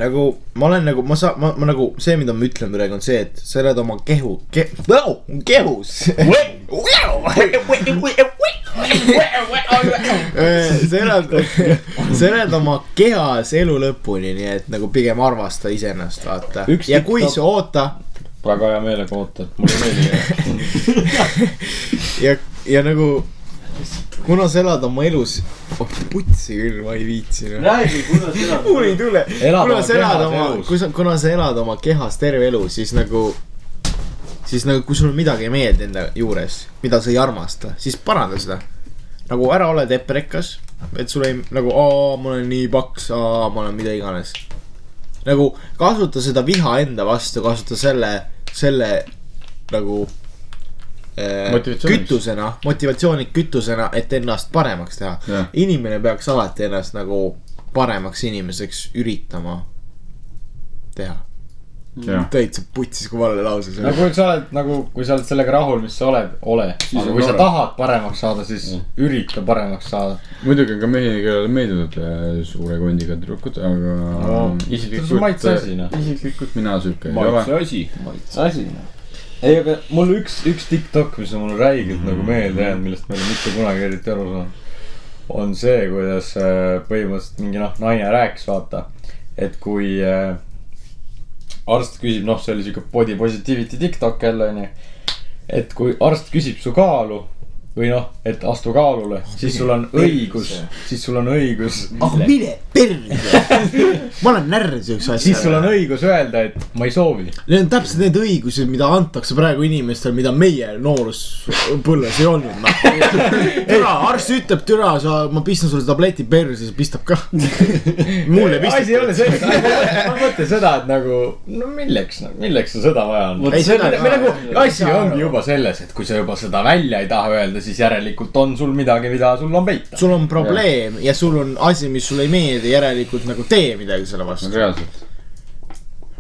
Nagu ma olen nagu, ma saan, ma, ma nagu see, mida ma ütlen praegu on see, et sa elad oma kehu ke,, kehus. sa elad, sa elad oma kehas elu lõpuni, nii et nagu pigem armasta iseennast, vaata. Ja kui sa oota väga hea meelega ootad, mulle meeldib. [LAUGHS] ja, ja nagu kuna sa elad oma elus, oh putsi küll, ma ei viitsi noh. räägi, kuidas elad. [LAUGHS] mul ei tule, kuna oma sa elad oma kui sa, kuna sa elad oma kehas terve elu, siis nagu. siis nagu, kui sul midagi ei meeldi enda juures, mida sa ei armasta, siis paranda seda. nagu ära ole deprekas, et sul ei nagu, aa, ma olen nii paks, aa, ma olen mida iganes. nagu kasuta seda viha enda vastu, kasuta selle, selle nagu. kütusena, motivatsiooni kütusena, et ennast paremaks teha inimene peaks alati ennast nagu paremaks inimeseks üritama teha. täitsa putsis, kui vale lause see no oli. kui sa oled nagu, kui sa oled sellega rahul, mis sa oled, ole. aga kui sa tahad paremaks saada, siis ürita paremaks saada. muidugi on ka mehi, kellele meeldivad äh, suure kondiga tüdrukud, aga No, maitse noh. isiklikult mina siuke ei ole. asi. maitse asi. ei, aga mul üks, üks TikTok, mis on mulle räigelt nagu meelde jäänud, millest ma ei ole mitte kunagi eriti aru saanud. on see, kuidas äh, põhimõtteliselt mingi noh, naine rääkis, vaata, et kui äh, arst küsib, noh, see oli siuke body positivity TikTok jälle onju. et kui arst küsib su kaalu või noh, et astu kaalule, siis sul on õigus, siis sul on õigus, ah mine perse. [LAUGHS] ma olen närv siukse asja. siis sul on õigus öelda, et ma ei soovi. Need on täpselt need õigused, mida antakse praegu inimestele, mida meie nooruspõlves ei olnud, noh. [LAUGHS] türa, arst ütleb, türa, sa, ma pistan sulle tableti perse, siis pistab ka. [LAUGHS] mulle asi ei ole pistab. selles, ma mõtlen seda, et nagu no milleks, milleks sa seda vaja on. Ei, seda- me nagu asi ongi juba selles, et kui sa juba seda välja ei taha öelda, siis järelikult on sul midagi, mida sul on peita. sul on probleem ja sul on asi, mis sulle ei meeldi, järelikult nagu tee midagi selle vastu. reaalselt.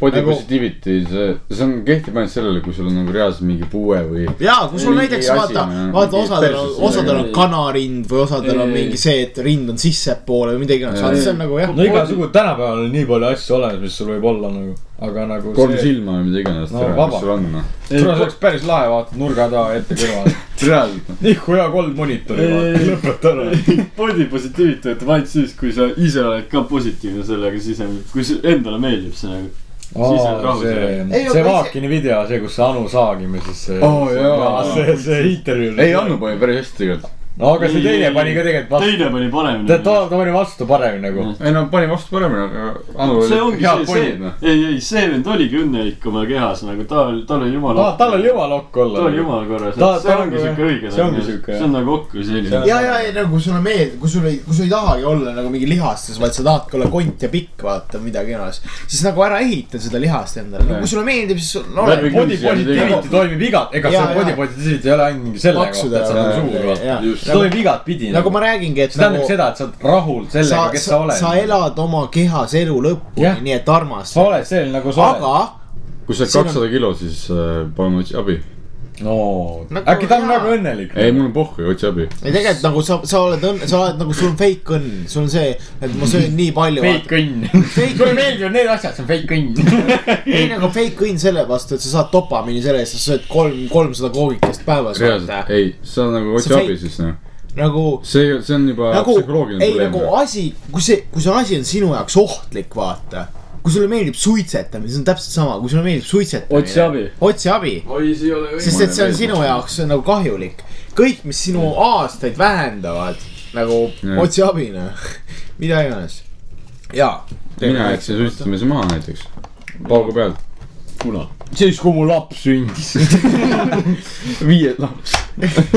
Body Nagu- positivity, see, see on, kehtib ainult sellele, kui sul on nagu reaalselt mingi puue või. ja kui sul näiteks vaata noh,, vaata osadel on, osadel on kanarind või osadel on mingi see, et rind on sissepoole või midagi iganes, vaata see on nagu jah. no igasugu, tänapäeval on nii palju asju olemas, mis sul võib olla nagu, aga nagu kolm see. silma või mida iganes No mis sul on, noh. see oleks päris lahe, vaatad nurga taha ette kõrvale. [LAUGHS] reaalselt, noh. nihku hea kolm monitori, lõpeta ära. [LAUGHS] Body positivity töötab ainult siis, kui sa ise oled ka positiivne sellega sisemine, kui see endale meeldib see nagu. Siis oled rahul see see Vaakini video, see, kus see Anu Saagime siis see Oo, jaa. see, see intervjuu. ei, Annu pani päris hästi tegelikult. No aga see teine pani ka tegelikult vastu. teine pani paremini. ta, ta, ta pani vastu paremini nagu. ei no pani vastu paremini, aga Anu see oli head pointid, noh., ei, ei, see vend oligi õnnelik oma kehas nagu ta, tal oli jumala. ta, tal oli jumala okk olla. ta oli jumala korras, see ongi nagu- siuke õige. see ongi siuke, see on nagu okk või selline See on-. ja, ja, ja nagu kui sulle meeldib, kui sul ei, kui sa ei tahagi olla nagu mingi lihastes, vaid sa tahadki olla kont ja pikk, vaata midagi iganes. siis nagu ära ehita seda lihast endale, no kui sulle meeldib, siis no, body positivity toimib igat, ega see body positivity ei ole ainult mingi selle kohta, et sa oled suur, vaata. See toimib igatpidi. nagu ma räägingi, et see tähendab nagu seda, et sa oled rahul sellega, kes sa sa, oled. sa elad oma kehas elu lõpuni nii et armasta sa. oled selline, nagu sa oled. aga kui sa oled kakssada kilo, siis äh, palun otsi abi. No Nagu- äkki ta on jaa. väga õnnelik. ei, mul on pohhu, otsi abi. ei tegelikult nagu sa, sa oled õnn, sa oled nagu sul on fake õnn, sul on see, et ma söön nii palju. fake õnn. Õnn. meeldivad need asjad, see on fake õnn. [LAUGHS] ei nagu fake õnn selle vastu, et sa saad dopamiini selle eest, sa sööd kolm, kolmsada koogikest päevas. reaalselt, ei, sa nagu otsi See abi siis noh. nagu see, see on juba nagu, psühholoogiline ei probleem nagu. asi, kui see, kui see asi on sinu jaoks ohtlik, vaata. Kui sulle meeldib suitsetamine, see on täpselt sama, kui sulle meeldib suitsetamine. Otsi abi. otsi abi, oi, see ei ole õige. sest et see on sinu jaoks nagu kahjulik. kõik, mis sinu aastaid vähendavad, nagu Jah. otsi abi, noh, [LAUGHS] mida iganes. jaa. mina jätsin suitsetamise maha näiteks, paugu pealt. kuna? siis, kui mu laps sündis. [LAUGHS] viies laps.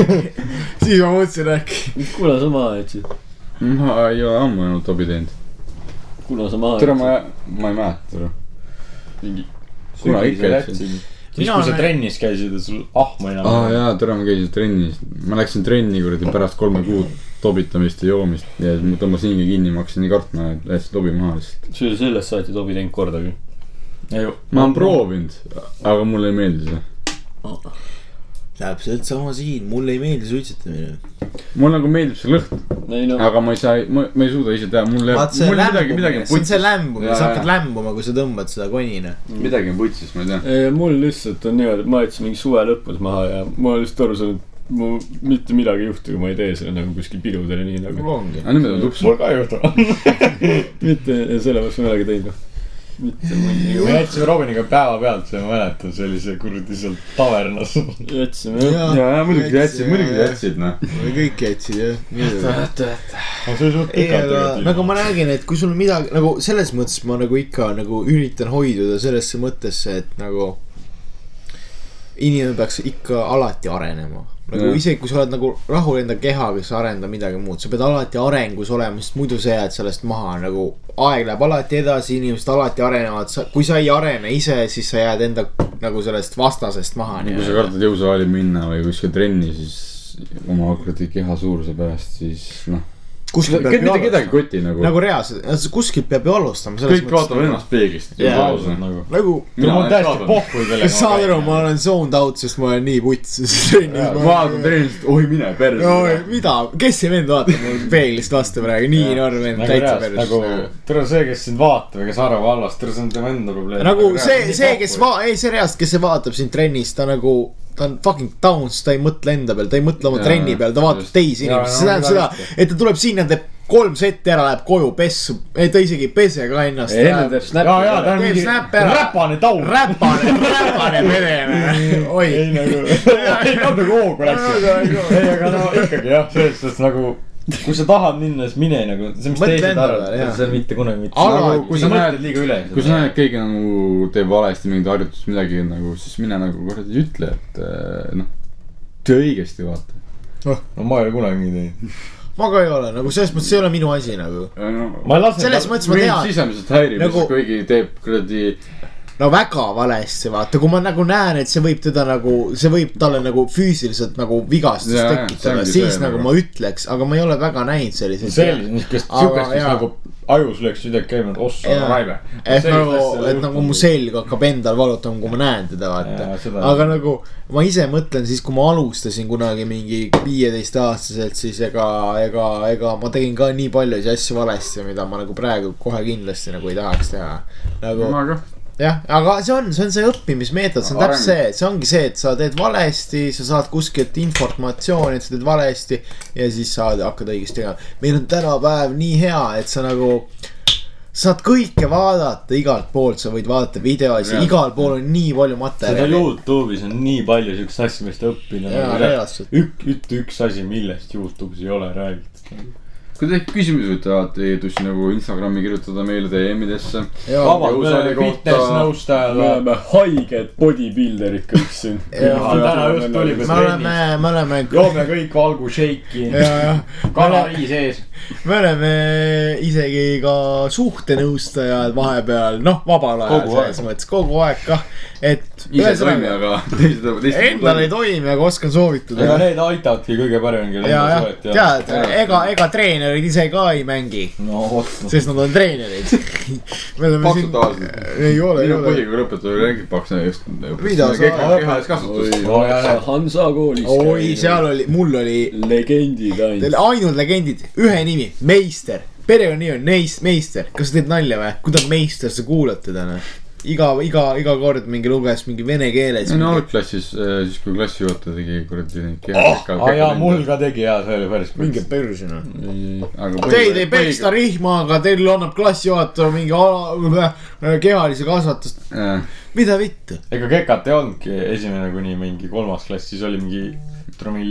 [LAUGHS] siis ma mõtlesin äkki. kuna sa maha jätsid? ma ei ole ammu enam tobi teinud. Kuna sa maha tere, ma, ma ei mäleta. mingi. kuna ikka jätsin. siis, kui sa trennis käisid ja sul ahma enam aa. jaa, tere, ma käisin trennis. ma läksin trenni kuradi pärast kolme kuud tobitamist ja joomist ja siis ma tõmbasin hinge kinni, ma hakkasin nii kartma, et jätsin tobi maha lihtsalt. see oli sellest saati Tobi teinud kordagi. ma olen proovinud, aga mulle ei meeldi see. Täpselt sama siin, mulle ei meeldi suitsetamine. mulle nagu meeldib see lõhn, ei no, aga ma ei saa, ma, ma ei suuda ise teha, mul jääb, vaat see mul midagi, midagi lämbumine, on see lämbumine, sa hakkad lämbuma, kui sa tõmbad seda konina. midagi on putsis, ma ei tea. mul lihtsalt on niimoodi, et ma jätsin mingi suve lõpus maha ja ma olen lihtsalt aru saanud, mu mitte midagi ei juhtu, kui ma ei tee seda nagu kuskil pidudel ja nii nagu. aga nüüd on tups. mul ka ei juhtu. [LAUGHS] mitte, sellepärast ma ei olegi teinud. Mitte me mõni. jätsime Robiniga päevapealt, ma mäletan, see oli see kuradi seal tavernas. jätsime jah. Ja, ja muidugi Jätsid, muidugi jätsid, noh. kõik jätsid jah. see oli suht pikalt aga nagu ma räägin, et kui sul midagi nagu selles mõttes ma nagu ikka nagu üritan hoiduda sellesse mõttesse, et nagu inimene peaks ikka alati arenema. Nagu Jah. isegi kui sa oled nagu rahul enda kehaga, sa arenda midagi muud, sa pead alati arengus olema, sest muidu sa jääd sellest maha nagu. aeg läheb alati edasi, inimesed alati arenevad, sa, kui sa ei arene ise, siis sa jääd enda nagu sellest vastasest maha. kui sa kardad jõusaali minna või kuskile trenni, siis oma kuradi keha suuruse pärast, siis noh. Kuskilt peab ju kedagi alustama. koti nagu, nagu reaalselt, kuskilt peab ju alustama. kõik vaatavad ennast peeglist. Jaa. nagu. nagu Mina olen täiesti pohhu kellega. kas saad aru, ma olen zoned out, sest ma olen nii trennis. ma vaatan trennist, oi mine no perse. mida, kes see vend vaatab mul peeglist vastu praegu, nii noor vend, nagu täitsa reaalselt nagu tere see, kes sind vaatab ja kes arvab halvasti, tere see on tema enda probleem. nagu see, see, kes va-, ei see reaalselt, kes see vaatab sind trennis, ta nagu, ta on fucking downs, ta ei mõtle enda peal, ta ei mõtle oma Jaa, trenni peal, ta vaatab teisi inimesi, see tähendab seda et ta tuleb sinna, teeb kolm setti ära, läheb koju pessu, ei ta isegi ei pese ka ennast. enne teeb snappi ja, ja ta on mingi räpane taun. räpane, räpane pere, [LAUGHS] oi. ei nagu, [LAUGHS] ei [LAUGHS] natuke hoogu läks. ei, aga no ikkagi jah, selles suhtes nagu, kui sa tahad minna, siis mine nagu, see, mis teised arvavad see on mitte kunagi mitte. Alati. nagu kui sa mõtled näed- liiga üle. kui sa näed, et keegi nagu teeb valesti mingit harjutust, midagi nagu, siis mine nagu kuradi ütle, et eh, noh, tee õigesti, vaata. no ma ei ole kunagi nii teinud. ma ka ei ole nagu selles mõttes, see ei ole minu asi nagu. ei lase selles mõttes ma tean, sisemiselt häirib nagu..., kui keegi teeb kuradi no väga valesti, vaata, kui ma nagu näen, et see võib teda nagu, see võib talle nagu füüsiliselt nagu vigastust see tekitada, siis see nagu nagu. ma ütleks, aga ma ei ole väga näinud selliseid. sellist, niisugust, siukest, mis nagu ajus lööks midagi käima, et ossa Jaa. raive. et nagu, et nagu mu selg hakkab endal valutama, kui ma näen teda, vaata aga nagu ma ise mõtlen siis, kui ma alustasin kunagi mingi viieteistaastaselt, siis ega, ega, ega ma tegin ka nii paljusid asju valesti, mida ma nagu praegu kohe kindlasti nagu ei tahaks teha. nagu. jah, aga see on, see on see õppimismeetod, see on täpselt see, see ongi see, et sa teed valesti, sa saad kuskilt informatsiooni, et sa teed valesti ja siis sa hakkad õigesti tegema. meil on tänapäev nii hea, et sa nagu saad kõike vaadata igalt poolt, sa võid vaadata videosid, igal pool on nii palju seda materjali. Youtube'is on nii palju siukseid asju, millest õppida. Jaa, reaalselt. ük-, ütle üks asi, millest Youtube'is ei ole räägitud. Kui tekib küsimusi, võite alati Edusi nagu Instagrami kirjutada meile DM-idesse. me oleme haiged bodybuilderid kõik siin. [LAUGHS] Jaa, täna just tuli me oleme, me oleme, joome kõik valgu shake'i, [LAUGHS] ja, ja, kanariis ees. me oleme isegi ka suhtenõustajad vahepeal, noh, vabal ajal Kogu selles mõttes. Kogu aeg kah, et. Ise toimi, aga [LAUGHS] teised, teised. Endal ei toimi, aga oskan ega soovitada. need aitavadki kõige paremini, kellel ja, on jah, suhet tead, ega, ega treenerid ise ka ei mängi, no sest nad on treenerid. [LAUGHS] me oleme paksud siin, ei ole, ei minu ole. põhikooli õpetaja oli räägib paks just. Mida sa- jah. Hansa koolis. oi, seal oli, mul oli legendid ainult. ainult legendid, ühe nimi, meister, perekonnanimi on Neist, meister, kas sa teed nalja või, kui ta on meister, sa kuulad teda noh. iga, iga, iga kord mingi luges mingi vene keeles ei. no algklassis, siis kui klassijuhataja tegi kuradi neid keha- aa jaa, mul ka tegi ja see oli päris minge perse noh. aga Teid ei peksta rihmaga, teil annab klassijuhataja mingi kehalise kasvatust, mida vittu. ega kekat ei olnudki esimene kuni mingi kolmas klass, siis oli mingi tromill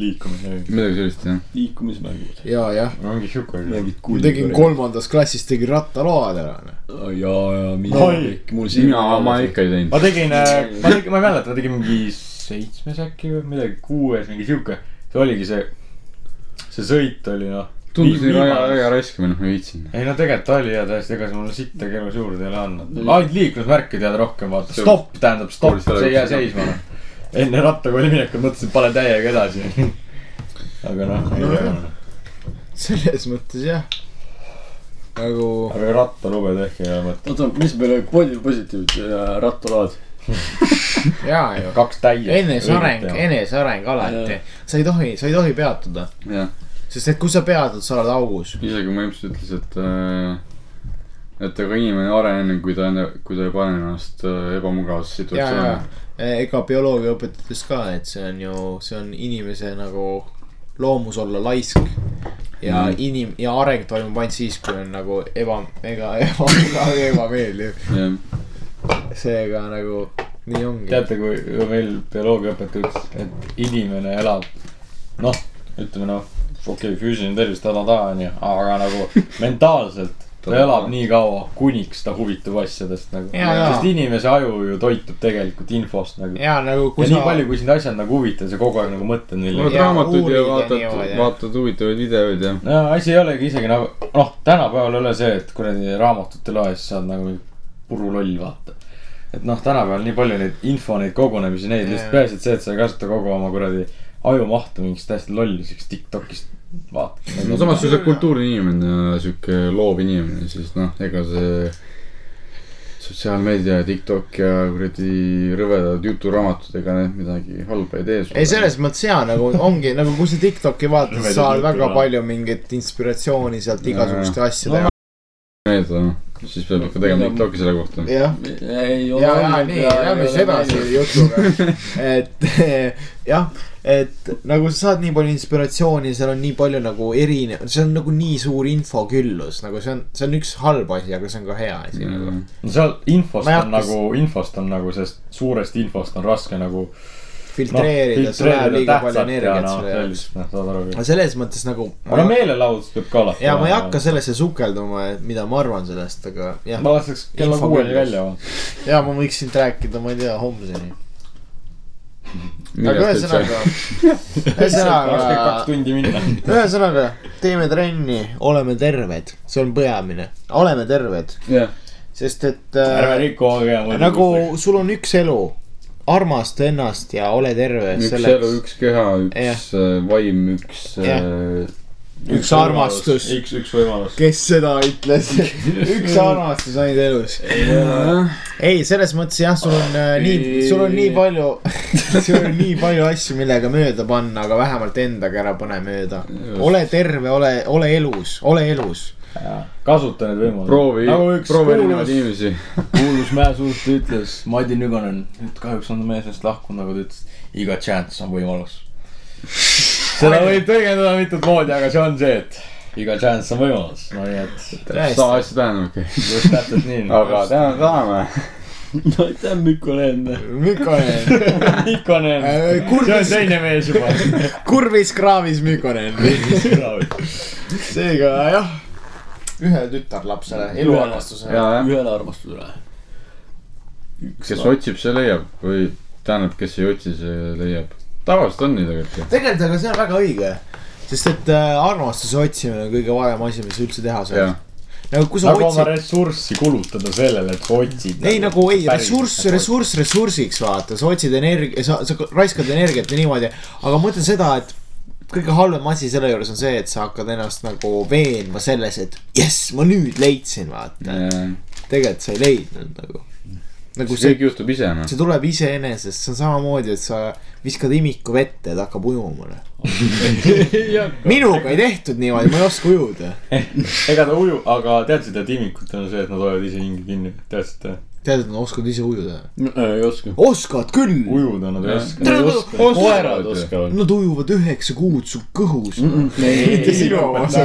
liikumine. midagi sellist jah. liikumismängud. ja, jah, mingi siuke oli. mingid ma tegin. kolmandas klassis tegin rattaload ära noh. ja, ja mina kõik, mul mina oma ikka ei teinud ma. tegin, ma tegin, ma ei mäleta, ma tegin mingi seitsmes äkki või midagi, kuues mingi siuke. see oligi see, see sõit oli noh. tundus nii raja, raja raiskamine, ma ei viitsinud. ei no tegelikult oli ja täiesti, ega see mulle sittagi elus juurde ei ole andnud. ainult liiklusmärke tead rohkem vaata, stopp tähendab stopp, see ei jää seisma noh. Enne rattakooli minekut mõtlesin, panen täiega edasi. aga noh, Nojah. selles mõttes jah. nagu aga rattalube tehke ja mõtle. oota, mis meil oli body positiivsed ja rattalaad? [LAUGHS] ja ju. kaks täiesti. eneseareng, eneseareng alati. sa ei tohi, sa ei tohi peatuda, sest et kui sa peatud, sa oled augus. isegi mu emps ütles, et äh, et ega inimene ei arene enne, kui ta enne, kui ta ei pane ennast äh, ebamugavasse ja, ja situatsiooni., ega bioloogia õpetas ka, et see on ju, see on inimese nagu loomus olla laisk. ja Mm. inim- ja areng toimub ainult siis, kui on nagu eba, ega, eba, ebameeldiv. Mm. seega nagu nii ongi. teate, kui meil bioloogiaõpetaja ütles, et inimene elab, noh, ütleme noh, okei okay,, füüsiline tervis, ta-ta-ta onju, aga nagu [LAUGHS] mentaalselt ta elab nii kaua, kuniks ta huvitub asjadest nagu. Ja, ja. sest inimese aju ju toitub tegelikult infost nagu. ja ja nagu kui nii sa, palju, kui sind asjad nagu huvitavad, sa kogu aeg nagu mõtled loed millegi. Ja raamatuid ja ja vaatad vaatad huvitavaid videoid ja. no asi ei olegi isegi nagu, noh, tänapäeval ei ole see, et kuradi raamatut ei loe, siis saad nagu puruloll, vaata. et noh, tänapäeval nii palju neid info, neid kogunemisi, neid lihtsalt peaasi, et see, et sa ei kasuta kogu oma kuradi ajumahtu mingiks täiesti lolliseks Tiktokist vaata. no samas, kui sa oled kultuurne inimene ja sihuke loov inimene, siis noh, ega see sotsiaalmeedia, Tiktok ja kuradi rõvedad juturaamatud, ega need midagi halba ei tee. ei, selles mõttes hea nagu ongi nagu, kui sa Tiktoki vaatad, sa saad väga palju mingit inspiratsiooni sealt igasuguste asjade No, meelde, noh, siis peab ikka tegema Tiktoki selle kohta. jah. ei ja, ja nii, lähme siis edasi jutuga. et jah, et nagu sa saad nii palju inspiratsiooni, seal on nii palju nagu erinev, see on nagu nii suur infoküllus, nagu see on, see on üks halb asi, aga see on ka hea asi nagu. no seal infost on nagu, infost on nagu, sellest suurest infost on raske nagu. filtreerida, see läheb liiga palju energiat selle jaoks. noh, aga selles mõttes nagu. aga meelelahutust peab ka alati. ja ma ei hakka. sellesse sukelduma, et mida ma arvan sellest, aga jah. ma laseks kella kuueni välja. ja ma võiks siit rääkida, ma ei tea, homseni. aga üldse? ühesõnaga, kaks ühesõnaga, tundi minna. ühesõnaga teeme trenni, oleme terved, see on peamine, oleme terved, jah, sest et ärme äh, riku aega nagu sul on üks elu, armasta ennast ja ole terve. üks elu, üks keha, üks äh, vaim, üks äh, üks armastus, üks, üks võimalus. kes seda ütles, [LAUGHS] üks armastus ainult elus. ei, selles mõttes jah, sul on äh, nii, sul on nii palju, [LAUGHS] sul on nii palju asju, millega mööda panna, aga vähemalt endaga ära pane mööda. ole terve, ole, ole elus, ole elus. Kasuta neid võimalusi. proovi nagu, üks proovi erinevaid [LAUGHS] kuulus, inimesi. kuulus mäesuust ütles Madi Nüganen, nüüd kahjuks on ta meesest lahkunud, nagu ta ütles, iga chance on võimalus. seda võib tõlgendada mitut moodi, aga see on see, et iga chance on võimalus, no nii et sama asja tähendab, okei. just täpselt nii. aga täna tahame. [LAUGHS] aitäh, Mikkonen. Mikonen, Ikonen, Äh, see on kurvis, teine mees juba. [LAUGHS] kurvis kraavis Mikonen. seega jah, ühe tütarlapsele eluarmastusele. ühele armastusele. kes otsib, see leiab või tähendab, kes ei otsi, see leiab. tavaliselt on nii tegelikult tegelikult, aga see on väga õige, sest et äh, armastuse otsimine on kõige parem asi, mis üldse teha saab. nagu kui sa nagu oma otsid, ressurssi kulutada sellele, et sa otsid. ei nagu ei, ressurss, ressurss ressursiks vaata, sa otsid energia, sa, sa raiskad energiat ja niimoodi, aga ma ütlen seda, et kõige halvem asi selle juures on see, et sa hakkad ennast nagu veenma selles, et jess, ma nüüd leidsin, vaata. tegelikult sa ei leidnud nagu. nagu see see, kõik juhtub ise noh. see tuleb iseenesest, see on samamoodi, et sa viskad imiku vette ja ta hakkab ujuma. [LAUGHS] minuga ei tehtud niimoodi, ma ei oska ujuda. [LAUGHS] ega ta uju, aga teadsid, et imikutel on see, et nad hoiavad ise hinge kinni, teadsid? tead, et nad oskavad ise ujuda? ei oska. oskavad küll. ujuda nad ei oska. Koerad oskavad. Nad ujuvad üheksa kuud su kõhus. mitte sinu omas,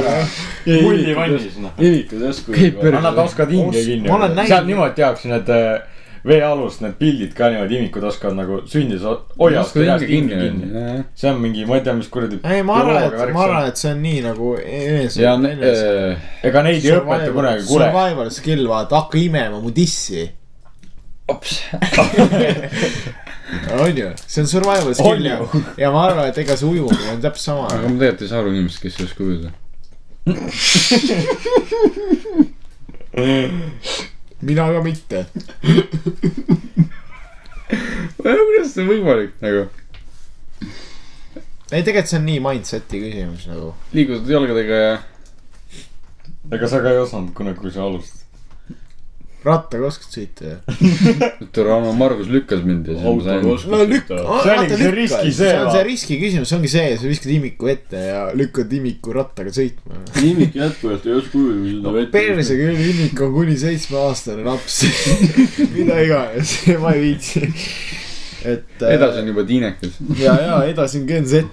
mullivannis, noh. imikud ei oska Käib ujuda. nad oskavad hinge kinni ma olen. näinud- sealt niimoodi tehakse need äh, veealust need pildid ka niimoodi, imikud oskavad nagu sündis, hoiavad oskad hinge kinni. see on mingi, ma ei tea, mis kuradi. ei, ma arvan, et, ma arvan, et see on nii nagu enese. ja äh, ega neid ei õpeta kunagi, kuule. Survival skill, vaata, hakka imema mu dissi. [LAUGHS] on ju, see on survival skill ja ja ma arvan, et ega see ujumine on täpselt sama. aga ma tegelikult ei saa aru inimesest, kes ei oska ujuda. [LAUGHS] mina ka mitte. kuidas see on võimalik nagu? ei, tegelikult see on nii mindset'i küsimus nagu. liigutad jalgadega ja ega sa ka ei osanud kunagi, kui sa alustasid. Rattaga oskad sõita ju? no Margus lükkas mind ja siis ma sain. no lükka. See oligi see riski see on see riski küsimus, see ongi see, sa viskad imiku ette ja lükkad imiku rattaga sõitma. imik jätkuvalt ei oska ujuda seda vett. perse küll, imik on kuni seitsmeaastane laps. [LAUGHS] mida iganes, [LAUGHS] ma ei viitsi. et. edasi on juba tiinekas. ja, ja edasi on Gen Z.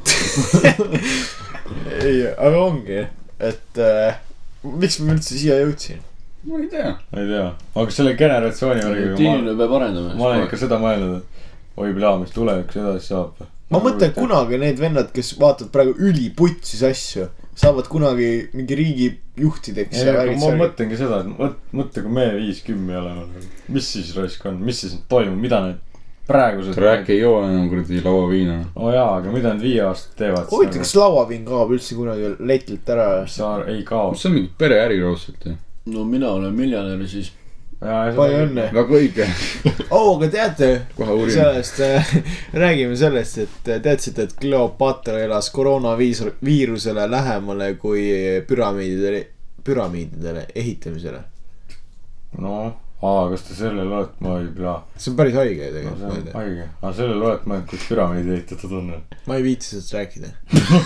[LAUGHS] ei, aga ongi, et äh, miks ma üldse siia jõudsin? Ma ei tea. ma ei tea, aga selle generatsiooni värgiga inimene peab arendama. ma olen ikka seda mõelnud, et oi pea, mis tulevikus edasi saab. ma mõtlen, kunagi need vennad, kes vaatavad praegu üliputsis asju, saavad kunagi mingi riigi juhtideks ma mõtlengi seda, et mõt-, mõtle, kui me viis-kümme oleme. mis siis raisk on, mis siis toimub, mida need praegused. Track ei joo enam kuradi lauaviina. no jaa, aga mida need viie aastat teevad? huvitav, kas lauaviin kaob üldse kunagi letilt ära? ei kao. see on mingi pereäri raudselt ju. No mina olen miljonär, siis palju õnne. väga õige. oo, aga teate, kohe uurin. sellest äh, [LAUGHS] räägime sellest, et äh, teadsite, et Cleopatra elas koroonaviirus, viirusele lähemale kui püramiididele, püramiididele ehitamisele. noh, aa, kas te selle loet, ma ei tea. see on päris haige ju no see on tegelikult, haige, aga selle loet ma, kus püramiidi ehitatud on. ma ei viitsi sellest rääkida.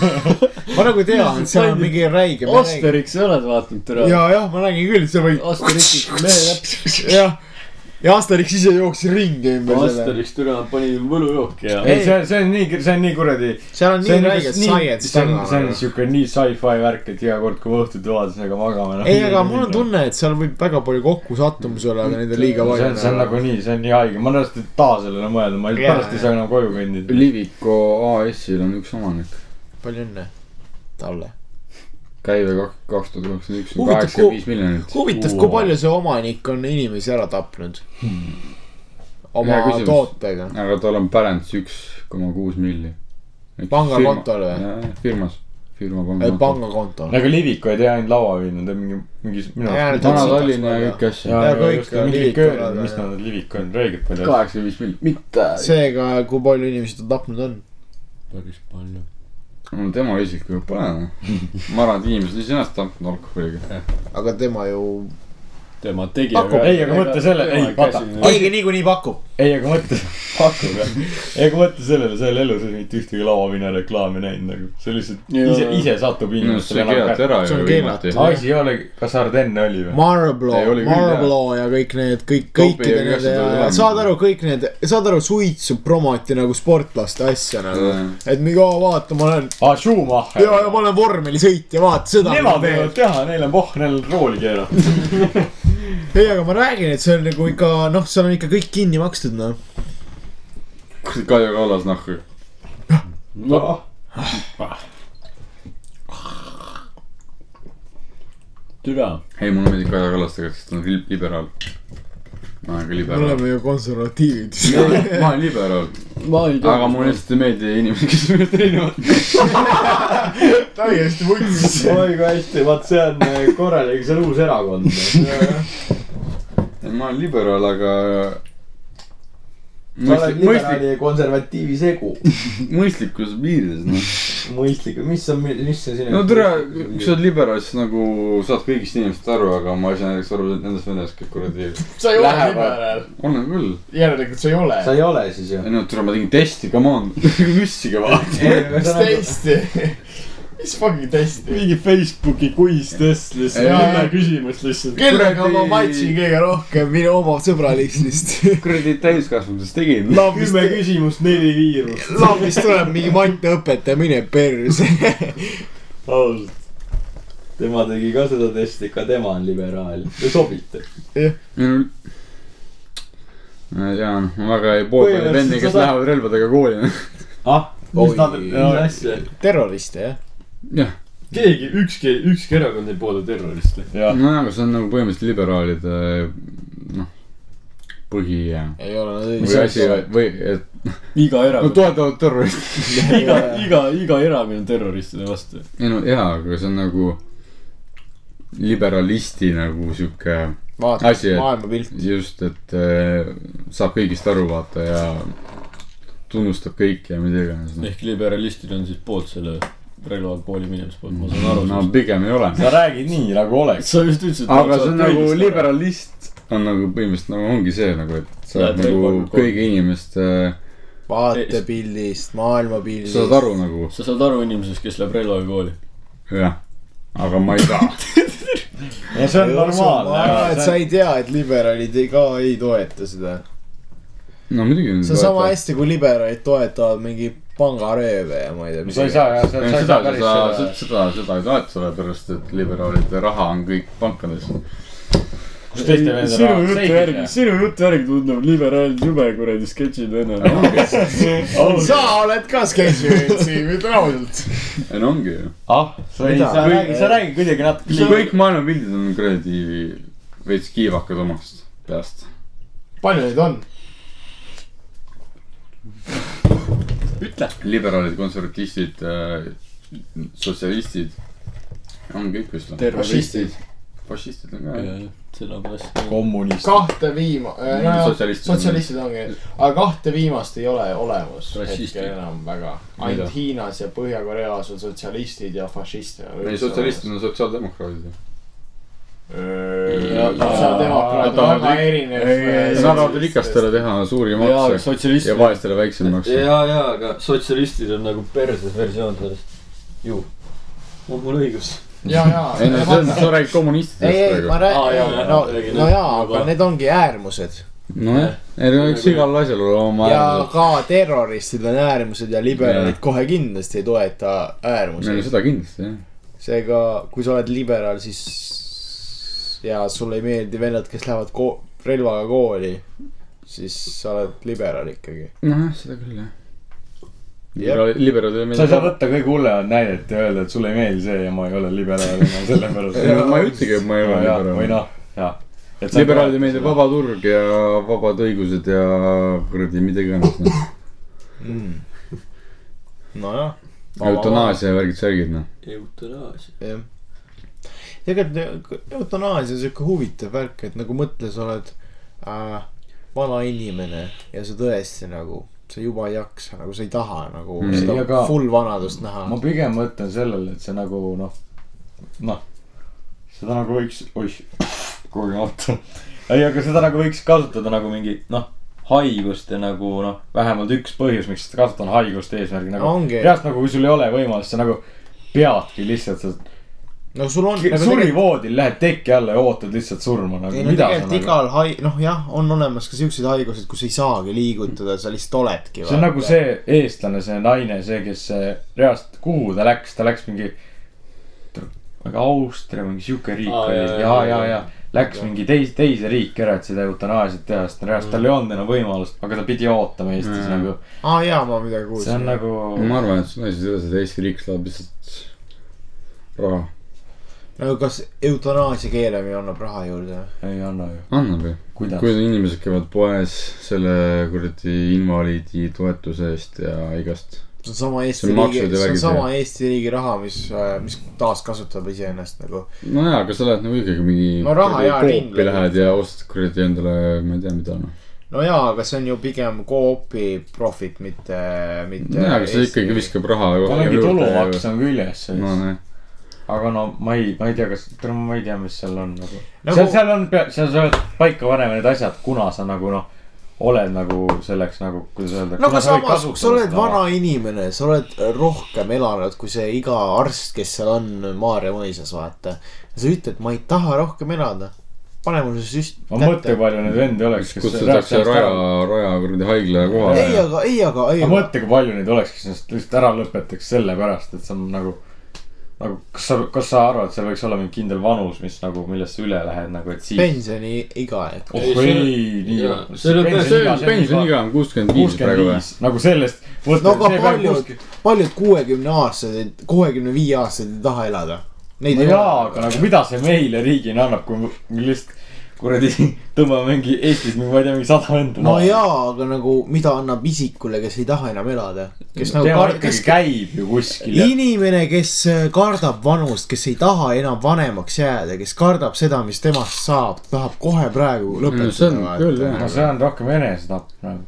[LAUGHS] ma nagu tean, et seal on mingi räige. Asterix ei ole vaadanud tere. ja, jah, ma räägin küll, see võib, Asterixi mehe [LAUGHS] täpselt. jah. Ja Asterix ise jooksis ringi ümber selle. Asterix türa pani võlujooki ja. ei, see, see on nii, see on nii kuradi. seal on nii räige science see on, taga see on. siuke nii sci-fi värk, et iga kord, kui ma õhtuti vaatasin, magama. ei, aga mul on. tunne, et seal võib väga palju kokkusattumusi olla, aga neid on liiga palju see on. nagu nii, see on nii haige, ma pärast ei taha sellele mõelda, ma pärast ei saa enam koju kõndida. Liviko AS-il on üks omanik. palju õnne talle. Käive kak-, kaks tuhat kakskümmend üks kaheksakümmend kui- viis miljonit. huvitav, kui palju see omanik on inimesi ära tapnud? oma Hea küsimus. tootega. aga tal on balance üks koma kuus milli. Pangakontol või?? firmas, firma pangakontol. pangakontol. aga Liviko ei tee ainult lauaviina, teeb mingi, mingi minu Jaa, arust. ta on Vana-Tallinn ja kõiki asju. ja, kõik mis nad Liviko on, räigelt palju. kaheksakümmend viis milli, mitte. seega, kui palju inimesi ta tapnud on? päris palju. No tema isiklikult pole ma arvan, et inimesed iseenesest tapnud alkoholiga. aga tema ju. Tema tegi. Pakub. Ei, aga mõtle selle- ei, vaata. keegi niikuinii pakub. ei, aga mõtle, pakub jah. ei, aga mõtle sellele, elus ei ole mitte ühtegi lauaviina reklaami näinud nagu. see lihtsalt ise, ise satub no inimestele ära See ju on keelatud.. asi ei ole, kas Ardennes oli või? Marlboro Marlboro ja kõik need, kõik, kõikide nende saad aru, kõik need, saad aru, suitsu promoti nagu sportlaste asja nagu et mingi, oo vaata, ma olen, aa, Ah, Schumacher. ja, ja ma olen vormelisõitja, vaata seda. Nemad võivad teha, neil on pohh, neil on rooli keerata. [LAUGHS] ei, aga ma räägin, et see on nagu ikka, noh, seal on ikka kõik kinni makstud, noh. Kaja Kallas nahku. noh, türa. ei, mulle meeldib Kaja Kallas tegelikult, sest ta on li- liberaal. Ma olen ka me liberaal. oleme ju konservatiivid. [LAUGHS] ma olen liberaal, aga mulle lihtsalt ei meeldi inimesed, kes on minust erinevad. [LAUGHS] täiesti võttis. [LAUGHS] oi kui hästi, vaat see on äh, korralik, see on uus erakond. ma olen liberaal, aga. Oled mõistlik, liberaali ja konservatiivi segu. [LAUGHS] mõistlikus piirides, noh. mõistlik, mis on, mis see sinu. no tere, kui sa oled liberaal, siis nagu saad kõigist inimestest aru, aga ma ei saa näiteks aru nendest vendadest, kes kuradi. sa ei ole liberaal. olen küll. järelikult sa ei ole. sa ei ole siis ju. ei no tere, ma tegin testi, come on. müssiga vaata. mis testi? Mis fucking testi? mingi Facebooki quiz test lihtsalt, Jaa. kümme küsimust lihtsalt. kellega ma matchin kõige rohkem minu oma sõbralistist? [LAUGHS] kuradi täiskasvanutest tegin. kümme, küsimust, neli viirust. lambist tuleb mingi [LAUGHS] matteõpetaja, mine perse. [LAUGHS] ausalt. tema tegi ka seda testi, ka tema on liberaal. Te sobite. ma ei tea, ma väga ei poolda neid vendi, kes lähevad relvadega kooli. ah, mis nad, mis asja? terroriste, jah? jah, keegi, ükski, ükski erakond ei poolda terroriste. jah, nojah, aga see on nagu põhimõtteliselt liberaalide noh, põhi ja. ei ole, nad või asi või, et iga [LAUGHS] no erakond, toetavad terroristi. [LAUGHS] iga, iga, iga erakond on terroristide vastu. ei no jaa, aga see on nagu liberalisti nagu sihuke vaata Asi, et- maailmapilt. just, et äh, saab kõigist aru, vaata ja tunnustab kõiki ja mida iganes no.. ehk liberalistid on siis poolt selle relvaga kooli minemise poolt, ma saan aru no pigem ei ole. sa räägid nii nagu oleks. sa just ütlesid. aga see on nagu. liberalist on nagu põhimõtteliselt nagu ongi see nagu, et sa oled nagu kõigi inimeste, vaatepildist, maailmapildist. sa saad aru nagu, sa saad aru inimesest, kes läheb relvaga kooli. jah. aga ma ei saa. [LAUGHS] ja see on ma arvan, et sa normaalne. ei tea, et liberaalid ei- ka ei toeta seda. no muidugi. see on sama. hästi, kui liberaalid toetavad mingi pangarööve ja ma ei tea. sa ei saa jah, sa sa ei seda saa, sa päris seda, seda. seda, seda ei toeta, sellepärast et liberaalide raha on kõik pankades. kus teiste vendade sinu raha jutu seifis järgi, jääb? sinu jutu järgi tundub liberaalid jube kuradi sketšid vennad. sa oled ka sketšivend siin, ütle ausalt. ei no ongi ju. ah, sa ei, Mida? sa räägi, sa räägi kuidagi natuke kõik maailmapildid on kuradi veits kiivakad omast peast. palju neid on? ütle. liberaalid, konservatistid äh,, sotsialistid. on kõik vist fašistid. fašistid on ka jah. sellepärast. kommunist. kahte viima-, no Sotsialistid. sotsialistid ongi, aga kahte viimast ei ole olemas Rassistid. hetkel enam väga. Ainult Hiinas ja Põhja-Koreas on sotsialistid ja fašistid. ei, sotsialistid on sotsiaaldemokraadid. Sotsiaaldemokraadid on väga erinev. Nad tahavad rikastele teha suuri makse sotsialistid ja. vaestele väiksemaid makse. ja, ja, aga sotsialistid on nagu perses versioon sellest. ju. on mul õigus? ja, ja. ei no see on, sa räägid kommunistidest ei, ei, ma räägin, no, no jaa, aga need ongi äärmused. nojah, ei no eks igal asjal ole oma ja äärmused. ka terroristid on äärmused ja liberaalid kohe kindlasti ei toeta ei no äärmusi. seda kindlasti jah. seega, kui sa oled liberaal, siis ja sulle ei meeldi vennad, kes lähevad ko-, relvaga kooli, siis sa oled liberaal ikkagi. nojah, seda küll jah. Liberaalid sa ei saa võtta kõige hullemat näidet ja öelda, et sulle ei meeldi see ja ma ei ole liberaal ja sellepärast. ma ei ütlegi, et ma ei ole või liberaal. noh, jah. liberaalidele meeldib. vaba turg ja vabad õigused ja kuradi mida iganes noh. mm. [LAUGHS] nojah. eutanaasia ja värgid-särgid noh. eutanaasia. jah. Tegelikult eutanaasia on siuke huvitav värk, et nagu mõtle, sa oled äh, vana inimene ja sa tõesti nagu, sa juba ei jaksa, nagu sa ei taha nagu Mm. seda aga- full vanadust näha. ma pigem mõtlen sellele, et see nagu noh, noh, seda nagu võiks, oih, kogemata. ei, aga seda nagu võiks kasutada nagu mingi noh, haigust ja nagu noh, vähemalt üks põhjus, miks seda kasutada, on haiguste eesmärgil nagu. reaalselt nagu, kui sul ei ole võimalust, sa nagu peadki lihtsalt, sa no sul on nagu surivoodil lähed teki alla ja ootad lihtsalt surma nagu. ei no tegelikult igal hai-, noh jah, on olemas ka siukseid haigused, kus ei saagi liigutada, sa lihtsalt oledki. see on nagu. see eestlane, see naine, see, kes reaalselt, kuhu ta läks, ta läks mingi. mingi Austria, mingi sihuke riik Aa, oli ja, ja, ja läks mingi teis-, teise riiki ära, et seda eutanaasiat teha, sest reaalselt tal ei olnud enam võimalust, aga ta pidi ootama Eestis Mm. nagu. aa jaa, ma midagi see kuulsin on. nagu, ma arvan, et asi selles, et Eesti riik saab lihtsalt raha. Nagu kas eutanaasia keelamine annab raha juurde? ei anna ju, annab ju. kuidas kui inimesed käivad poes selle kuradi invaliidi toetuse eest ja igast. see on sama Eesti riigi, see on sama Eesti riigi raha, mis, mis taaskasutab iseennast nagu. nojaa, aga sa lähed nagu ikkagi mingi No raha jaa, ringlevad. lähed ja ostad kuradi endale, ma ei tea, mida noh. no jaa, aga see on ju pigem Coopi profit, mitte, mitte. nojaa, aga see ikkagi. viskab raha tal mingi tulumaks on küljes no sees. Aga no ma ei, ma ei tea, kas, ma ei tea, mis seal on nagu. Nagu- seal, seal on, seal sa oled paika panema need asjad, kuna sa nagu noh, oled nagu selleks nagu, kuidas öelda. no aga samas, kui sa oled vana inimene, sa oled rohkem elanud kui see iga arst, kes seal on Maarja mõisas, vaata. sa ütled, ma ei taha rohkem elada. pane mulle see süst ma mõtle, palju neid vendi oleks, kutsutakse Raja, Raja kuradi haigla kohale ei, aga, ei, aga, ei, mõtle, kui palju neid oleks, kes ennast lihtsalt ära lõpetaks sellepärast, et see on nagu. nagu, kas sa, kas sa arvad, seal võiks olla mingi kindel vanus, mis nagu, millest sa üle lähed nagu, et siis. pensioniiga, et. oh Ei, nii pensioniiga on kuuskümmend viis praegu või? nagu sellest. no aga paljud, paljud kuuekümne aastased, kuuekümne viie aastased ei taha elada. Neid no jaa, aga nagu mida see meile riigina annab, kui me lihtsalt kuradi [LAUGHS] tõmbame mingi Eestis mingi, ma ei tea, mingi sada venda. no jaa, aga nagu mida annab isikule, kes ei taha enam elada. kes nagu tema kar-, ikkagi kes, käib ju kuskil inimene, kes äh, kardab vanust, kes ei taha enam vanemaks jääda, kes kardab seda, mis temast saab, tahab kohe praegu Mm, see on lõpetada. küll, jah. no see on rohkem enesetapp nagu.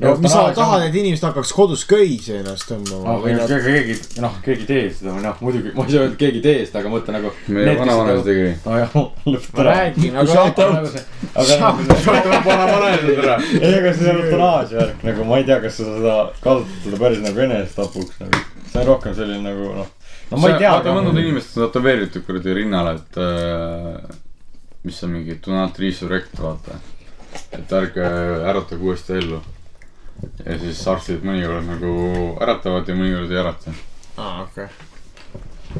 No mis sa tahad, et inimesed hakkaks kodus köisi ennast tõmbama või nad keegi, noh, keegi ei tee seda või noh, muidugi [LAUGHS] ma ei saa öelda, et keegi ei tee seda, aga mõtle nagu. meie vanavanemad tegi. nojah, [LAUGHS] lõpeta ma ära. räägin, aga nagu see aga tuleb vana vanemad ära. ei, aga see on eutanaasia värk, nagu ma ei tea, kas sa seda kasutad päris nagu enesetapuks nagu. see on rohkem selline nagu noh, no ma ei tea. vaata, mõned inimesed on tätoveeritud kuradi rinnale, et äh, mis on mingi do not resurrect, vaata. et ärge äratage uuesti ellu. Ja siis arstid mõnikord nagu äratavad ja mõnikord ei ärata. aa, okei.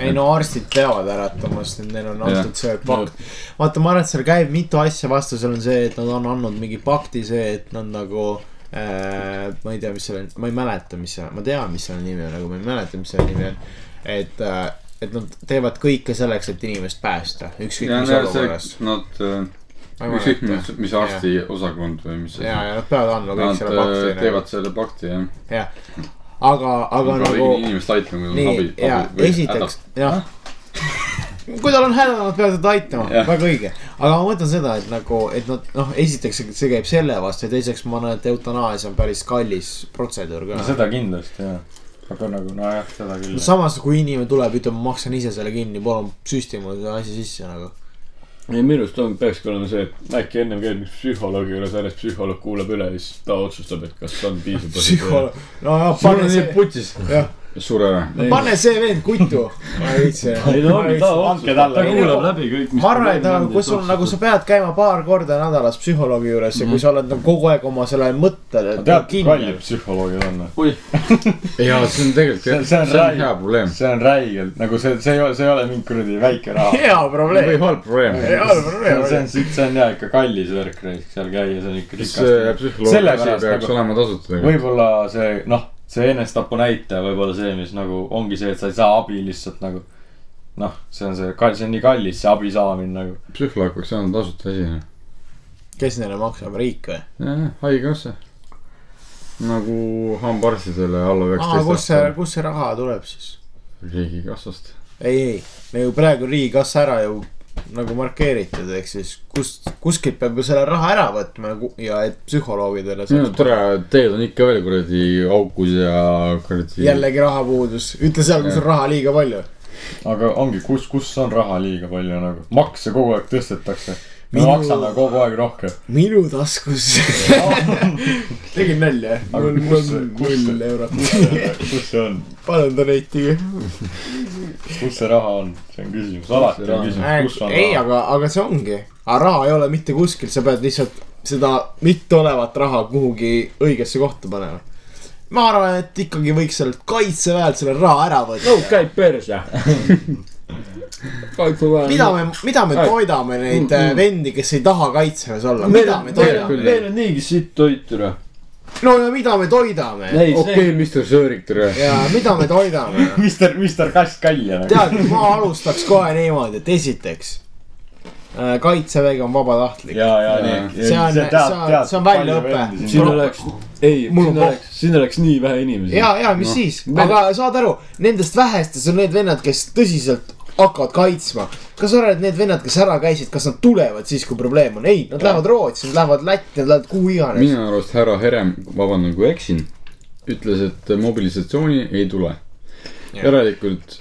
ei no arstid peavad äratama, sest neil on antud see pakt. vaata, ma arvan, et seal käib mitu asja vastu, seal on see, et nad on andnud mingi pakti, see, et nad nagu äh,. ma ei tea, mis selle, ma ei mäleta, mis see, ma tean, mis selle nimi on, aga ma ei mäleta, mis selle nimi on. et äh,, et nad teevad kõike selleks, et inimest päästa, ükskõik mis olukorras., nad äh,, ükskõik mis, mis arsti osakond või mis ja, ja nad peavad andma kõik selle äh, pakti. teevad selle pakti jah. jah, aga, aga nagu inimest aitama, kui on nii abi,, ja esiteks, jah. kui tal on häda, nad peavad teda aitama, väga õige. aga ma mõtlen seda, et nagu, et nad noh, esiteks see- see käib selle vastu ja teiseks ma arvan, et eutanaasia on päris kallis protseduur no ka. seda kindlasti jah, aga nagu nojah, seda küll. samas, kui inimene tuleb, ütleb, ma maksan ise selle kinni, palun süsti mulle see asi sisse nagu. ei, minu arust on, peakski olema see, et äkki ennem käib üks psühholoogi juures ära, siis psühholoog kuulab üle ja siis ta otsustab, et kas on piisav. psühholoog, no jah, sul pane on nii see, putsis, jah, sure ära. pane see vend kuttu. ma ei viitsi. [LAUGHS] ei no ongi ta Andke talle. ta kuulab nagu- läbi kõik, mis ma arvan, et nagu, kui sul nagu sa pead käima paar korda nädalas psühholoogi juures ja kui sa oled nagu kogu aeg oma selle mõttele tead, kui kallid psühholoogid on või? ja see on tegelikult, See- see see on hea probleem. see on räigelt nagu see, see ei ole, see ei ole mingi kuradi väike raha. hea või probleem. halb probleem. Ei ole probleem. see on, see on jah ikka kallis värk, seal käia, see on ikka see rikast. psühholoogi asi peaks nagu- olema tasuta võib-olla see noh, see enesetapu näitaja võib olla see, mis nagu ongi see, et sa ei saa abi lihtsalt nagu. noh, see on see, see on nii kallis, see abi saamine nagu. psühholoog peaks olema tasuta asi. kes neile maksab, riik või? jah, haigekassa. nagu hambaarstidele alla aa, kus see, üheksateist kus see raha tuleb siis? riigikassast. ei, ei, nagu praegu riigikassa ära ju nagu markeeritud, ehk siis kust, kuskilt peab ju selle raha ära võtma ja et psühholoogidele no tere, teed on ikka veel kuradi aukus ja kuradi. jällegi rahapuudus, ütle seal, kus on raha liiga palju. aga ongi, kus, kus on raha liiga palju nagu, makse kogu aeg tõstetakse. Me Minu- maksame kogu aeg rohkem. minu taskus [LAUGHS] tegin nalja, mul [LAUGHS] kus see- on null eurot. kus see on, palun donate'ige. kus see raha on, see on küsimus, alati on küsimus, kus on ei, raha. aga, aga see ongi, aga raha ei ole mitte kuskil, sa pead lihtsalt seda mitteolevat raha kuhugi õigesse kohta panema. ma arvan, et ikkagi võiks sellelt kaitseväelt selle raha ära võtta no käib perse. [LAUGHS] mida me, mida me toidame neid äh, vendi, kes ei taha kaitseväes olla, meil mida on, me toidame meil on niigi sitt toitu noh. no ja mida me toidame ei, okei, Mr Sõõrik, tere. ja mida me toidame Mister, Mister Kass Kalja nagu. tead, ma alustaks kohe niimoodi, et esiteks äh, kaitsevägi on vabatahtlik. ja, ja nii. See on- see on- see on väljaõpe. siin oleks, ei, siin oleks, siin oleks nii vähe inimesi. ja, ja mis no, siis, aga saad aru, nendest vähestes on need vennad, kes tõsiselt hakkavad kaitsma. kas sa arvad, et need vennad, kes ära käisid, kas nad tulevad siis, kui probleem on? ei, nad lähevad Rootsi, nad lähevad Lätti, nad lähevad kuhu iganes. minu arust härra Herem, vabandan, kui eksin, ütles, et mobilisatsiooni ei tule. järelikult,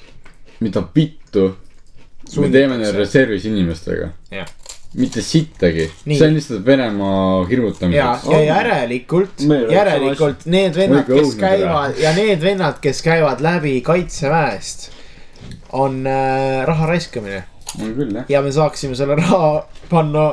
mida vittu me teeme neil reservis inimestega mitte sittagi, see on lihtsalt Venemaa ja, hirmutamiseks. ja järelikult, Meil oleks järelikult need vennad, kes käivad ja need vennad, kes käivad läbi kaitseväest, on äh, raha raiskamine on küll jah. ja me saaksime selle raha panna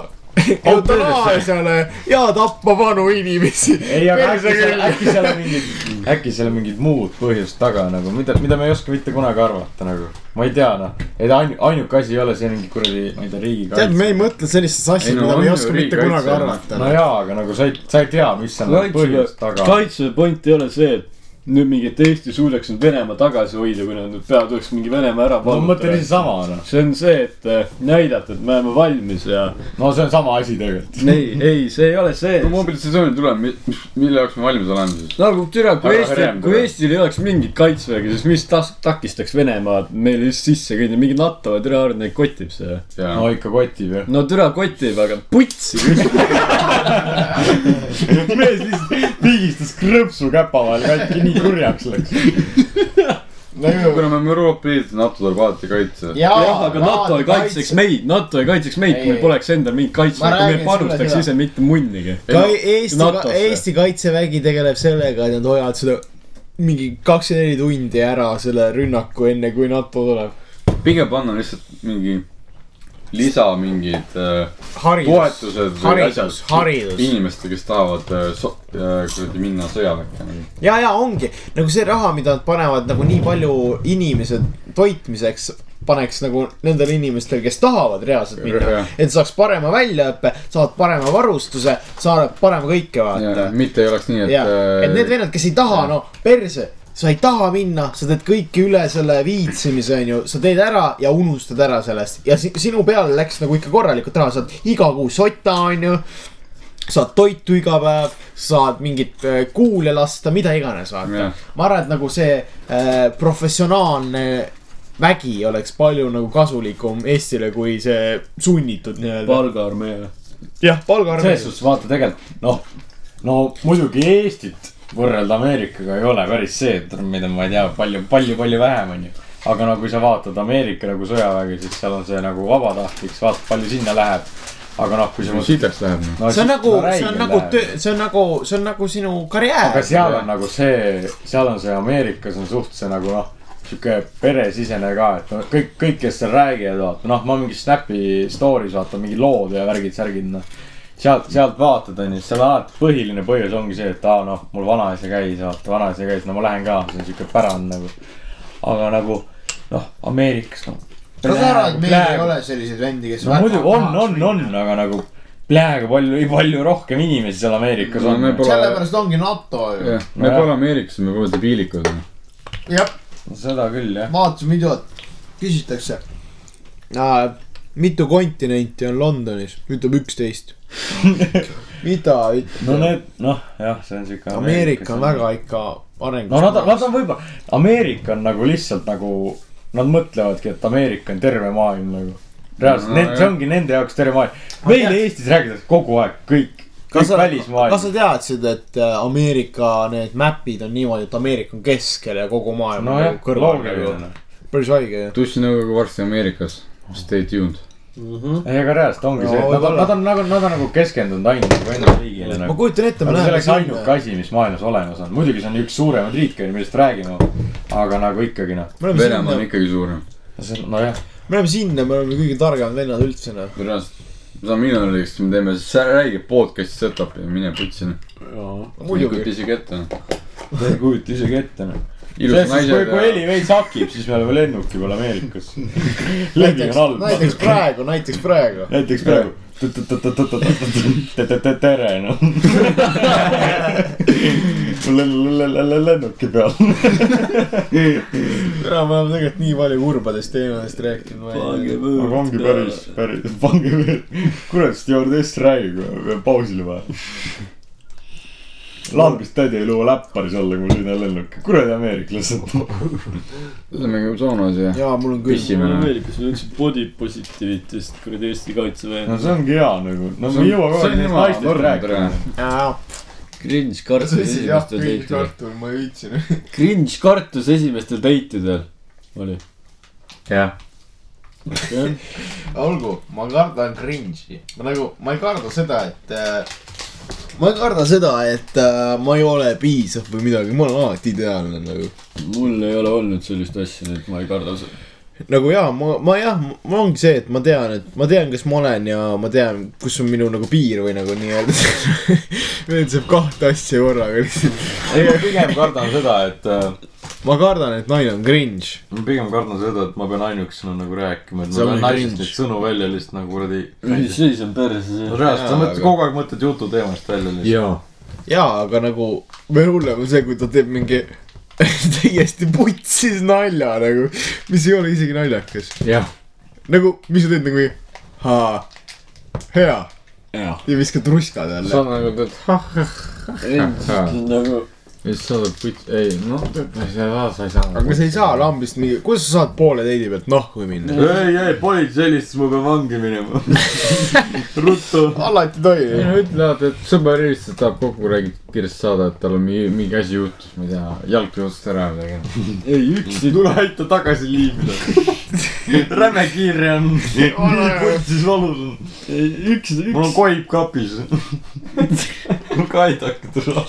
eutanaasiale ja tappa vanu inimesi. ei, aga äkki seal, äkki seal on mingid, äkki seal on mingid muud põhjused taga nagu, mida, mida me ei oska mitte kunagi arvata nagu. ma ei tea noh, et ainu-, ainuke asi ei ole see mingi kuradi, ma ei tea, tead, me riigikaitse. ei mõtle sellistest asjadest, Ei, no mida on me ei oska mitte riigikaitse, kunagi arvata no. jaa, aga nagu sa ei, sa ei tea, mis on need põhjused taga. kaitse point ei ole see, et nüüd mingi, et Eesti suudaks nüüd Venemaa tagasi hoida, kui nad nüüd peavad, oleks mingi Venemaa ära no ma mõtlen ise sama noh. see on see, et äh, näidata, et me oleme valmis ja. no see on sama asi tegelikult. [LAUGHS] ei, ei, see ei ole see kui. mobilisatsioonil tuleb, mis, mille jaoks me valmis oleme siis? nagu türa, kui Eesti kui. Eestil ei oleks mingit kaitseväge, siis mis tas-, takistaks Venemaad meile just sisse kõndida, mingi NATO ja türa neid kotib see. no ikka kotib jah. no türa kotib, aga putsi [LAUGHS] mees lihtsalt pigistas krõpsu käpa vahel katki, nii kurjaks läks. [LAUGHS] kuna me oleme Euroopa Liit, NATO tuleb alati kaitse. jah, aga NATO ei kaitseks meid, NATO ei kaitseks meid, kui Ei, meil poleks endal mingit kaitset, kui me panustaks ise mitte munnigi. ka Eesti. Eesti kaitsevägi tegeleb sellega, et nad hoiavad seda mingi kakskümmend neli tundi ära selle rünnaku, enne kui NATO tuleb. pigem panna lihtsalt mingi lisa mingid äh, haridus, toetused või haridus asjad, haridus. inimestele, kes tahavad äh, so- äh, kuradi minna sõjaväkke nagu. ja, ja ongi nagu see raha, mida nad panevad nagu nii palju inimese toitmiseks, paneks nagu nendele inimestele, kes tahavad reaalselt minna et saaks parema väljaõppe, saavad parema varustuse, saavad parema kõike vaata. mitte ei oleks nii, et et need vennad, kes ei taha, no perse, sa ei taha minna, sa teed kõike üle selle viitsimise, onju, sa teed ära ja unustad ära sellest ja si sinu peale läks nagu ikka korralikult raha, saad iga kuu sota, onju saad toitu iga päev, saad mingit äh, kuule lasta, mida iganes, vaata Jah.. ma arvan, et nagu see äh, professionaalne vägi oleks palju nagu kasulikum Eestile kui see sunnitud nii-öelda. palgaarmee. jah, palgaarmee selles. suhtes vaata tegelikult noh, no muidugi Eestit võrrelda Ameerikaga ei ole päris see, et mida ma ei tea, palju, palju, palju vähem on ju. aga no kui sa vaatad Ameerika nagu sõjaväge, siis seal on see nagu vabatahtlik, sa vaatad, palju sinna läheb. aga noh, kui sa mõtled. sitaks läheb noh. see on nagu, see on nagu töö, see on nagu, see on nagu sinu karjäär. aga seal on nagu see, seal on see Ameerikas on suht see nagu noh, sihuke peresisene ka, et no kõik, kõik, kes seal räägivad, vaata noh, ma mingi Snapi story's vaatan mingi lood ja värgid, särgid noh. sealt, sealt vaatad onju, seal alati põhiline põhjus ongi see, et aa noh, mul vanaisa käis, vaata vanaisa käis, no ma lähen ka, see on sihuke pärand nagu. aga nagu noh, Ameerikas noh. sa saad aru, et meil ei ole selliseid vendi, kes. no muidu on, on, on, aga nagu peaaegu palju, palju rohkem inimesi seal Ameerikas No on me. pole- sellepärast ongi NATO ju. me Nojah. pole Ameerikas, me pole debiilikud. jah, seda küll jah. vaatasin videot, küsitakse. Mitu kontinenti on Londonis, ütleb üksteist. [LAUGHS] mida ütleb no need, noh jah, see on siuke. Ameerika on väga ikka arengus. no nad, nad on võib-olla, Ameerika on nagu lihtsalt nagu, nad mõtlevadki, et Ameerika on terve maailm nagu. reaalselt No, no,, see ongi nende jaoks terve maailm. meile Eestis räägitakse kogu aeg kõik, kõik kas sa, kas sa teadsid, et äh, Ameerika need map'id on niimoodi, et Ameerika on keskel ja kogu maailm on nojah nagu, kõrval nagu päris haige ju. tussinõukogu varsti Ameerikas, stay tuned. ei, aga reaalselt ongi No see, et nad on, nad on nagu, nad on nagu keskendunud ainult nagu enda riigile ma nagu. kujutan ette, me aga see läheme oleks ainuke asi, mis maailmas olemas on, muidugi see on üks suuremaid riike, millest räägime. aga nagu ikkagi noh, me Venemaa on ikkagi suurem. see, nojah, me oleme sinna, me oleme kõige targemad vennad üldse noh. reaalselt, seda minoriks me teeme räige podcast'i setup'i ja mine putsi noh. ei muidugi kujuta. isegi ette noh. ei kujuta isegi ette noh. Ilus suhtes, kui, kui heli naised. veits hakib, siis me oleme lennuki peal Ameerikas. [LAUGHS] levi on all. näiteks praegu, näiteks praegu. näiteks praegu. tere noh. lennuki peal. täna me oleme tegelikult nii palju kurbadest teemadest rääkinud. aga ongi päris, päris, pange veel, kurat, stjuardess räägib, peab pausile vaja. Lambist tädi ei luua läpparis olla, kui ma sõidan lennuki, kuradi ameeriklased. [LAUGHS] oleme ju saunas ja jaa, mul on küll. pissime. Ameerikas on üldse body positivity'st kuradi Eesti kaitseväe no see ongi hea nagu, no me on- ei jõua kogu aeg neist naistest rääkida. [LAUGHS] cringe kartus esimestel teitidel. ma jõudsin. Cringe kartus esimestel teitidel oli. jah, olgu, ma kardan cringe'i. ma nagu, ma ei karda seda, et äh,. Ma ei karda seda, et äh, ma ei ole piisav või midagi, ma olen alati ideaalne nagu. mul ei ole olnud sellist asja, nii et ma ei karda seda. nagu jaa, ma, ma jah, mul ongi see, et ma tean, et ma tean, kes ma olen ja ma tean, kus on minu nagu piir või nagu nii-öelda. meil saab kahte asja korraga lihtsalt. ei, ma pigem kardan seda, et äh, ma kardan, et naine on cringe. ma pigem kardan seda, et ma pean ainukesena nagu rääkima, et ma on pean naisest neid sõnu välja lihtsalt nagu kuradi. siis on perse no see. reaalselt, sa mõtled aga- kogu aeg mõtled jututeemast välja lihtsalt. jaa. jaa, aga nagu veel hullem on see, kui ta teeb mingi [LAUGHS] täiesti putsis nalja nagu, mis ei ole isegi naljakas. jah, nagu, mis sa teed nagu, haa, hea ja viskad ruskad jälle. sa nagu teed, nagu ja siis saadad puit-, ei noh, sa ei saa, sa ei saa. aga sa ei saa lambist mingi, kuidas sa saad poole teidi pealt nahku minna? ei, ei, politsei helistas, ma pean vangi minema. [LAUGHS] ruttu. alati ei tohib. no ütle alati, et sõber helistas, tahab kokku räägida, kiiresti saada, et tal on mingi, mingi asi juhtus, ma ei tea, jalg otsast ära või midagi. [LAUGHS] ei, üks tule aita tagasi liimida. [LAUGHS] räme kiire on. nii putsis valus on. üks, mul on üks, koip kapis. mul ka aidake tule.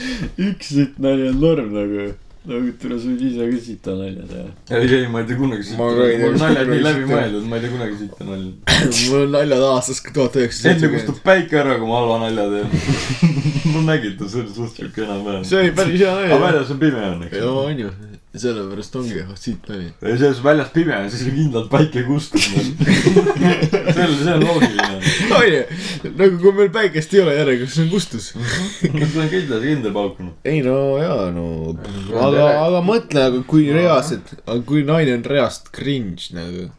[LAUGHS] üks siit nali on norm nagu. nagu tule sa võid ise ka sita nalja teha. ei, ei, ma ei tee kunagi siit. Ma mul ei on naljad nii kunagi läbi siit. mõeldud, ma ei tee kunagi siit nalja. mul on naljad aastast tuhat üheksasada enne kustub päike ära, kui ma halva nalja teen. [LAUGHS] ma nägin ta, see oli suht siuke enam-vähem. see oli päris hea aga nali. väljas on pime õnneks. ja on ju, sellepärast ongi siit nali. ja selles väljas pime on, siis on kindlalt päike kustunud. [LAUGHS] see on, see on loogiline. On ju, nagu kui meil päikest ei ole järelikult, siis on kustus. [LAUGHS] see on kindlalt kindel paukunud. ei no jaa, no aga, aga mõtle, aga kui reaalselt, kui naine on reaalselt cringe nagu.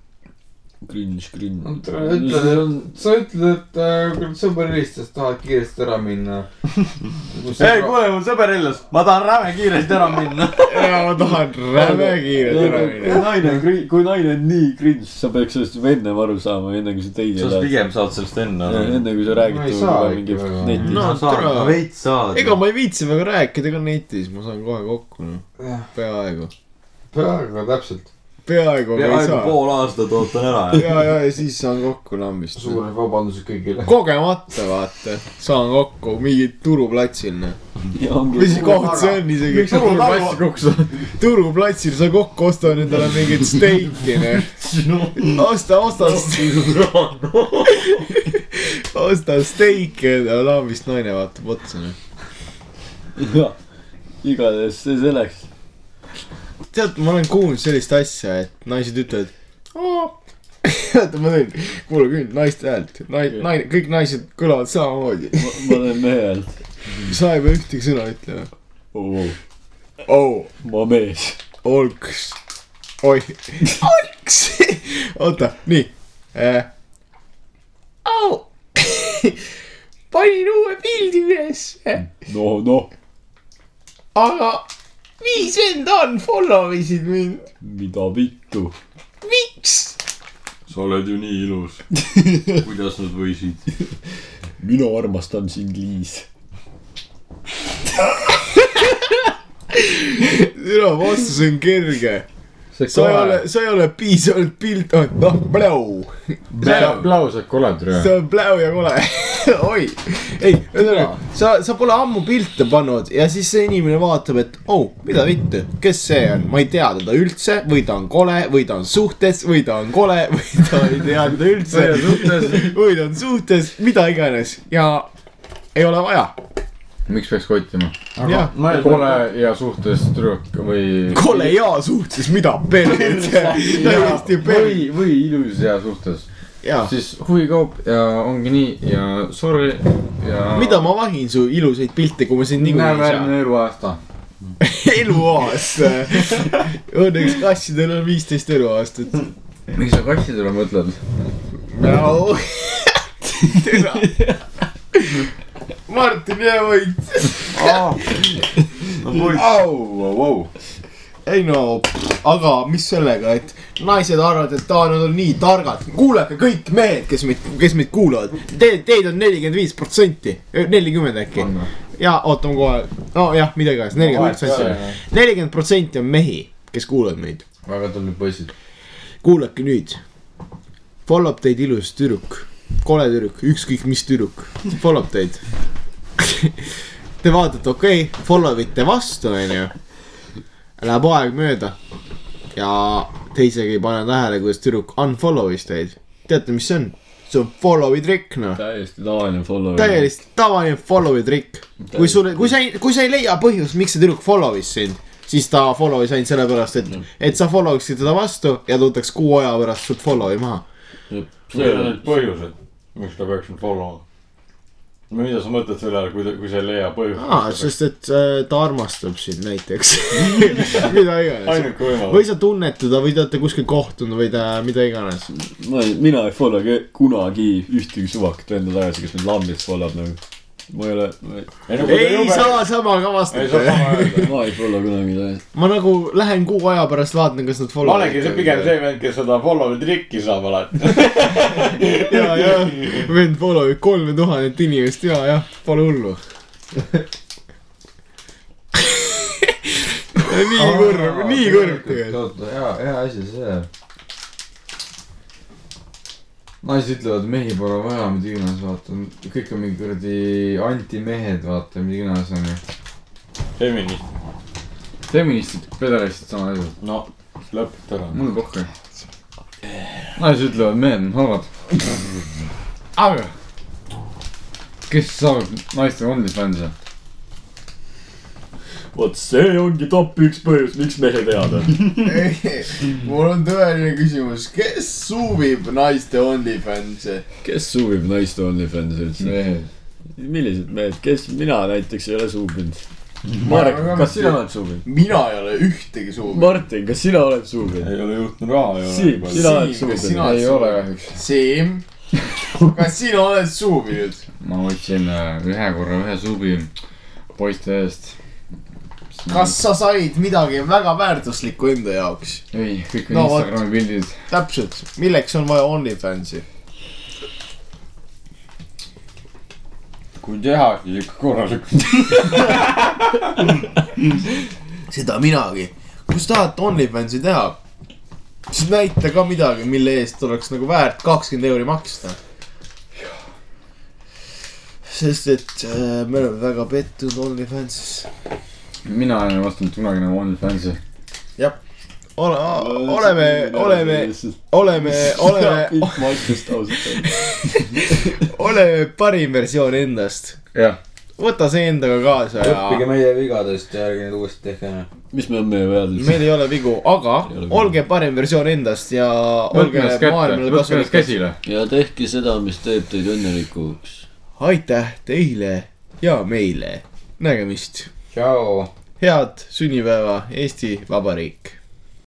Cringe, cringe. ütled, sa ütled, et äh, kui sõber helistas, tahad kiiresti ära minna. ei, kuule, mul sõber helistas, ma tahan räme kiiresti ära minna. ja ma tahan räme kiirelt ära kui minna. naine on, kui naine on nii cringe, sa peaks sellest juba ennem aru saama, enne kui sa teine sa pigem saad sellest enne aru. enne kui sa räägid Ma ei temaga saa mingi ikka väga. netis No. ma veits saad. ega ma ei viitsi väga rääkida ka netis, ma saan kohe kokku, noh, peaaegu. peaaegu täpselt. peaaegu, aga ei saa. pool aastat ootan ära. ja, ja, ja siis saan kokku lambist. suured vabandused kõigile. kogemata vaata, saan kokku mingil turuplatsil, noh. mis koht see on isegi miks? sa turuplatsi kokku turuplatsil sa kokku ostad endale mingit steiki, noh. osta, osta, osta steiki endale lambist, naine vaatab otsa, noh. jah, igatahes see selleks. tead, ma olen kuulnud sellist asja, et naised ütlevad. oota, ma teen, kuulake nüüd naiste häält, naine, kõik naised kõlavad samamoodi. ma olen mehe häält sa ei pea ühtegi sõna ütlema. oh,. oh, ma mees. olks, oi, [LAUGHS] olks, oota, nii äh.. au, [LAUGHS] panin uue pildi ülesse, no, noh, aga viis venda unfollow isid mind, mida vittu. miks? sa oled ju nii ilus. [LAUGHS] kuidas nad võisid? mina armastan sind, Liis. [LAUGHS] sinu vastus on kerge, sa ei ole, sa ei ole piisavalt pilt, noh, pläu. Plau saab kole türa. see on pläu ja kole. [LAUGHS] oi, ei, ühesõnaga, sa, sa pole ammu pilte pannud ja siis see inimene vaatab, et oh, mida vittu, kes see on, ma ei tea teda üldse. Või ta on kole või ta on suhtes või ta on kole [LAUGHS] või ta ei tea teda üldse. Või ta on suhtes, mida iganes. Ja ei ole vaja. Miks peaks kottima? jah, kole ja suhtes tüdruk või. kole ja suhtes, mida perset, täiesti per-, või, või ilus ja suhtes. siis huvikaup ja ongi nii ja sorry ja. mida ma vahin su ilusaid pilte, kui ma sind niikuinii näeme ei saa? järgmine eluaasta. [LAUGHS] eluaasta. Õnneks kassidel on viisteist eluaastat. miks sa kassidele mõtled? no. tere. Martin, jää vait. au, au, au. ei no, aga mis sellega, et naised arvavad, et aa, nad on nii targad. kuulake kõik mehed, kes meid, kes meid kuulavad. Te, teid on nelikümmend viis protsenti, nelikümmend äkki. ja ootame kohe, nojah, mida iganes, nelikümmend protsenti. nelikümmend protsenti on mehi, kes kuulavad meid. väga tublid poisid. kuulake nüüd. Follow teid ilus tüdruk, kole tüdruk, ükskõik mis tüdruk, follow teid. Te vaatate, okei okay,, follow ite vastu, onju. Läheb aeg mööda ja te isegi ei pane tähele, kuidas tüdruk unfollow'is teid. teate, mis see on? see on follow'i trikk, noh. täiesti tavaline follower. täiesti tavaline follow'i trikk. kui sul, kui sa ei, kui sa ei leia põhjust, miks see tüdruk follow'is sind, siis ta follow'is ainult sellepärast, et, et sa follow iksid teda vastu ja ta võtaks kuu aja pärast sult follow'i maha. Need on need põhjused, miks ta peaks mind follow ma. Mida sa mõtled selle all, kui ta, kui sa ei leia aa, põhjust? sest et äh, ta armastab sind näiteks [LAUGHS] mida iganes. või sa tunned teda või te olete kuskil kohtunud või ta, mida iganes. ma, mina ei follow kunagi ühtegi suvakat venda tagasi, kes mind lambist follow b nagu. Ma ei ole, ei no ei saa sama ka ei saa vastata. sama öelda. ma ei follow kunagi täiesti. ma nagu lähen kuu aja pärast vaatan, kas nad ma follow. olengi see pigem see vend, kes seda follow'i trikki saab alati. ja, ja vend follow ib kolme tuhandet inimest ja, jah, pole hullu. [LAUGHS] [LAUGHS] nii kurb, nii kurb tegelikult. hea, hea asi see. Naised ütlevad, mehi pole vaja, mida iganes, vaata, kõik on mingi kuradi antimehed, vaata, mida iganes onju. feminist. feministid, pedalistid, sama asi. no, lõpeta ära. mul pohhu. naised ütlevad, mehed on halvad. [LAUGHS] aga kes saab naiste OnlyFans'i? Vot see ongi top üks põhjus, miks mehed head on. mul on tõeline küsimus, kes suuvib naiste OnlyFans'i? kes suvib naiste OnlyFansi üldse? mehed. millised mehed, kes, mina näiteks ei ole suubinud. Marek, kas sina oled suubinud? mina ei ole ühtegi suubinud. Martin, kas sina oled suubinud? ei ole juhtunud raha ei Siim, ole. sina oled Siim, kas suubinud sina-? ei ole kahjuks. Siim, [LAUGHS] kas sina oled suubinud? ma võtsin äh, ühe korra ühe suubi poiste eest. Kas sa said midagi väga väärtuslikku enda jaoks? ei, kõik on No. Instagrami pildid. täpselt, milleks on vaja OnlyFansi? kui teha, siis ikka korralikult. [LAUGHS] seda minagi. kui sa tahad OnlyFansi teha, siis näita ka midagi, mille eest oleks nagu väärt kakskümmend euri maksta. sest et äh, me oleme väga pettunud OnlyFansis. Mina ei ole vastanud kunagi nagu OnlyFansi. ole, oleme, oleme, oleme, oleme, [LAUGHS] oleme parim versioon endast. jah, võta see endaga kaasa õppige ja meie vigadest ja ärge neid uuesti tehke enam. mis me on meie vead üldse? meil ei ole vigu, aga ole olge parim versioon endast ja võtke olge ennast kätte, maailmale võtke ennast kasulik. käsile. ja tehke seda, mis teeb teid õnnelikuks. aitäh teile ja meile, nägemist, tšau. head sünnipäeva, Eesti Vabariik